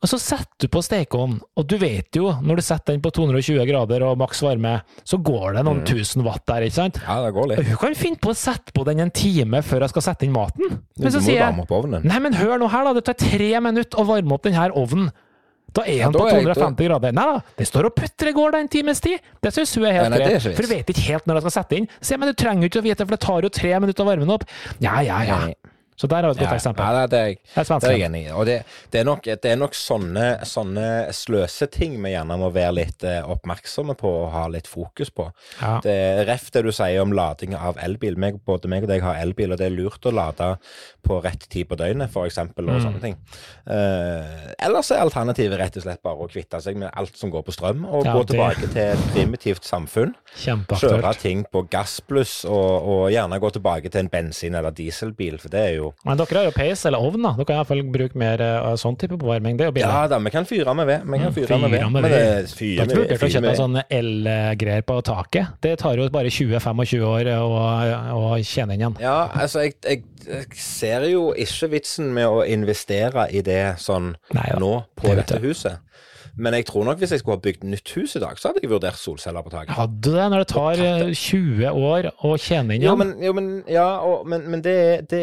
Og så setter du på stekeovnen, og du vet jo, når du setter den på 220 grader og maks varme, så går det Mm. noen tusen watt der, ikke sant? Ja, det går litt. Hun kan finne på å sette på den en time før jeg skal sette inn maten. Men så må sier jeg. Nei, men hør nå her, da. Det tar tre minutter å varme opp denne ovnen. Da er han ja, på er jeg- 250 grader. Nei da, det står og putrer går da en times tid. Det syns hun er helt greit. For hun vet ikke helt når hun skal sette inn. Se, men du trenger jo ikke å vite, det, for det tar jo tre minutter å varme den opp. Ja, ja, ja. Nei. Så der er et godt Ja, eksempel. Ja, det, er Det er det er jeg enig i. Og det, det, er nok, det er nok sånne, sånne sløseting vi gjerne må være litt eh, oppmerksomme på og ha litt fokus på. Ja. Det ref det du sier om lading av elbil. Meg, både meg og deg har elbil, og det er lurt å lade på rett tid på døgnet, f.eks., og Mm. sånne ting. Eh, ellers er alternativet rett og slett bare å kvitte seg med alt som går på strøm, og Ja, gå tilbake til et primitivt samfunn. Kjøre ting på gassbluss, og, og gjerne gå tilbake til en bensin- eller dieselbil, for det er jo Men dere har jo peis eller ovn, da. Dere kan iallfall bruke mer uh, sånn type oppvarming. Det er jo billig. Ja da, vi kan fyre med ved. Vi kan fyre fyre med ved. Men det- fyrer Dere med ved, Dere burde kjøpe sånne elgreier på taket. Det tar jo bare 20-25 år å, å tjene inn igjen. Ja, altså, jeg, jeg, jeg ser jo ikke vitsen med å investere i det sånn Nei ja. nå på det dette huset. Men jeg tror nok hvis jeg skulle ha bygd nytt hus i dag, så hadde jeg vurdert solceller på taket. Hadde det når det tar eh, 20 år å tjene inn Jo, men, jo, men, ja, og, men, men det, det,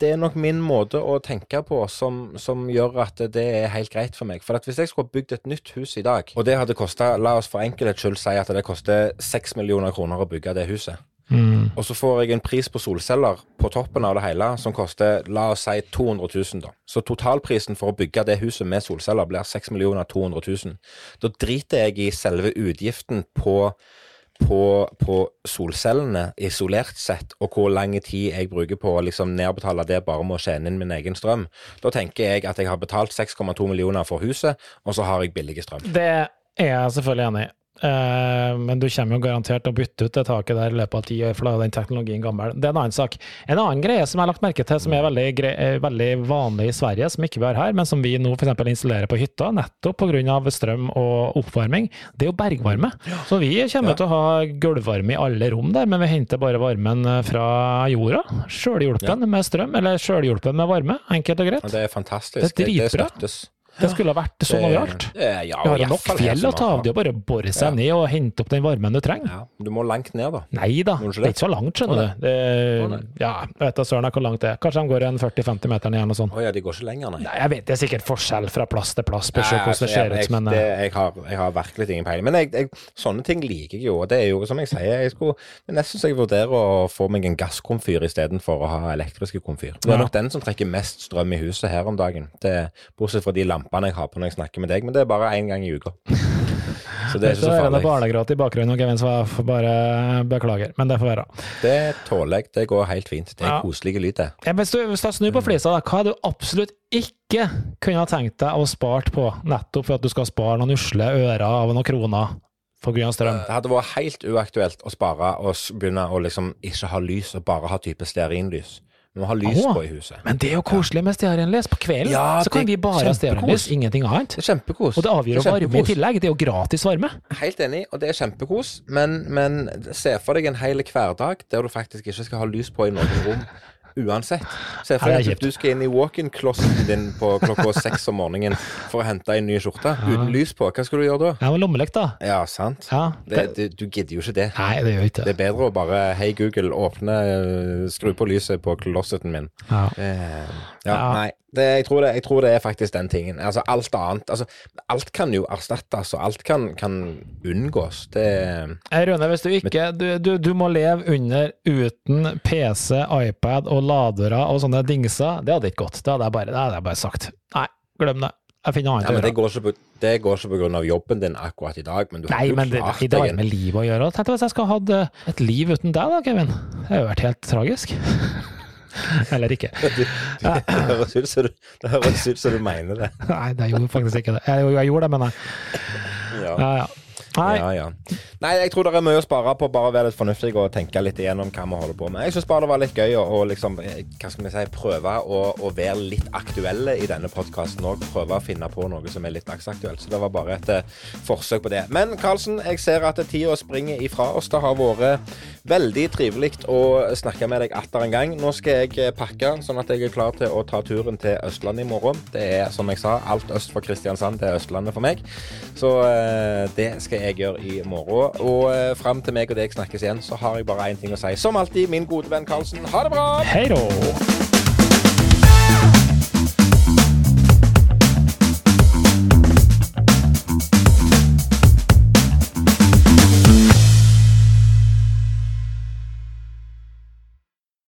det er nok min måte å tenke på som, som gjør at det er helt greit for meg. For at hvis jeg skulle ha bygd et nytt hus i dag, og det hadde kosta, la oss for enkelhets skyld si at det koster 6 millioner kroner å bygge det huset, Mm. og så får jeg en pris på solceller på toppen av det hele som koster, la oss si 200 000 da. Så totalprisen for å bygge det huset med solceller blir 6 200 000. Da driter jeg i selve utgiften på på, på solcellene isolert sett, og hvor lang tid jeg bruker på å liksom nedbetale det bare med å tjene inn min egen strøm. Da tenker jeg at jeg har betalt 6,2 millioner for huset, og så har jeg billig strøm. Det er jeg selvfølgelig enig i. Eh, men du kommer jo garantert til å bytte ut det taket der i løpet av ti år, for da er den teknologien gammel. Det er en annen sak. En annen greie som jeg har lagt merke til, som er veldig, eh, veldig vanlig i Sverige, som ikke vi har her, men som vi nå f.eks. installerer på hytta, nettopp pga. strøm og oppvarming, det er jo bergvarme. Så vi kommer Ja. til å ha gulvvarme i alle rom der, men vi henter bare varmen eh, fra jorda. Sjølhjulpen med strøm, eller sjølhjulpen med varme. Enkelt og greit. Ja, det er fantastisk. Det er dritbra. støttes. Det skulle ha vært sånn overalt. Det, det, ja, Vi har nok fjell å ta av. Det er bare å bore seg Ja. ned og hente opp den varmen du trenger. Ja, du må langt ned, da. Nei da, det er ikke så langt, skjønner du. Det, ja, jeg vet da søren hvor langt det er. Kanskje de går en 40-50 meter ned eller noe sånt. Å ja, de går ikke lenger, nei. Nei, jeg vet det er sikkert forskjell fra plass til plass, spørs hvordan altså, det ser ut, men det, eh, jeg, har, jeg har virkelig ingen peiling. Men jeg, jeg, sånne ting liker jeg jo. Det er jo som jeg sier, jeg skulle, nesten så jeg vurderer å få meg en gasskomfyr istedenfor å ha elektriske komfyr. Det er nok den som trekker mest strøm i huset her om dagen. Det, bortsett fra de lampene jeg har på når jeg snakker med deg, men det er bare én gang i uka. Så det er ikke så farlig. det er barnegråt i bakgrunnen, og Kevin, så bare beklager. Men det får være. Det tåler jeg. Det går helt fint. Det er Ja. koselig lyd, det. Ja, Hvis du, hvis du snur på flisa, da, hva er du absolutt ikke kunne tenkt deg å spart på, nettopp for at du skal spare noen usle ører av noen kroner for grunn av strøm? Det hadde vært helt uaktuelt å spare og begynne å liksom ikke ha lys, og bare ha type stearinlys. Vi må ha lys Aha. på i huset. Men det er jo koselig med stearinlys. På kvelden Ja, så kan vi bare ha stearinlys, ingenting annet. Det er kjempekos. Og det avgjør det varme i tillegg. Det er jo gratis varme. Helt enig, og det er kjempekos, men, men se for deg en hel hverdag der du faktisk ikke skal ha lys på i noen rom. Uansett. Se for Ja, deg at du skal inn i walk-in-klossen din på klokka seks om morgenen for å hente en ny skjorte uten lys på. Hva skal du gjøre da? Ja, med lommelykt, da. Ja, sant. Ja, Det, du, du gidder jo ikke det. Nei, det gjør ikke Det det. er bedre å bare Hei, Google, åpne eh, Skru på lyset på klosseten min. Ja. Eh, ja, Ja. nei. Det, jeg, tror det, jeg tror det er faktisk den tingen. Altså, alt annet altså, Alt kan jo erstattes, og alt kan, kan unngås. Det Rune, hvis du ikke du, du, du må leve under uten PC, iPad og ladere og sånne dingser. Det hadde ikke gått. Det hadde jeg bare, det hadde jeg bare sagt. Nei, glem det. Jeg finner annet men å det gjøre. går ikke på, det går ikke pga. jobben din akkurat i dag, men du har Nei, men det, i dag med livet å gjøre. Tenk hvis jeg skulle hatt eh, et liv uten deg, da, Kevin. Det hadde jo vært helt tragisk. Eller ikke. Det høres ut som du, det høres ut som du mener det. Nei, det gjorde faktisk ikke det. Jeg, jeg gjorde det, men jeg Ja. Ja, ja. Nei. Ja, ja. Nei, jeg tror det er mye å spare på bare å være litt fornuftig og tenke litt igjennom hva vi holder på med. Jeg syns bare det var litt gøy å, å liksom, eh, hva skal vi si, prøve å, å være litt aktuelle i denne podkasten òg. Prøve å finne på noe som er litt dagsaktuelt. Så det var bare et uh, forsøk på det. Men Karlsen, jeg ser at tida springer ifra oss. Det har vært veldig trivelig å snakke med deg atter en gang. Nå skal jeg eh, pakke, sånn at jeg er klar til å ta turen til Østlandet i morgen. Det er, som jeg sa, alt øst for Kristiansand. Det er Østlandet for meg. Så uh, det skal jeg gjøre i morgen. Og eh, fram til meg og deg snakkes igjen, så har jeg bare én ting å si. Som alltid, min gode venn Karlsen, ha det bra! Hei då!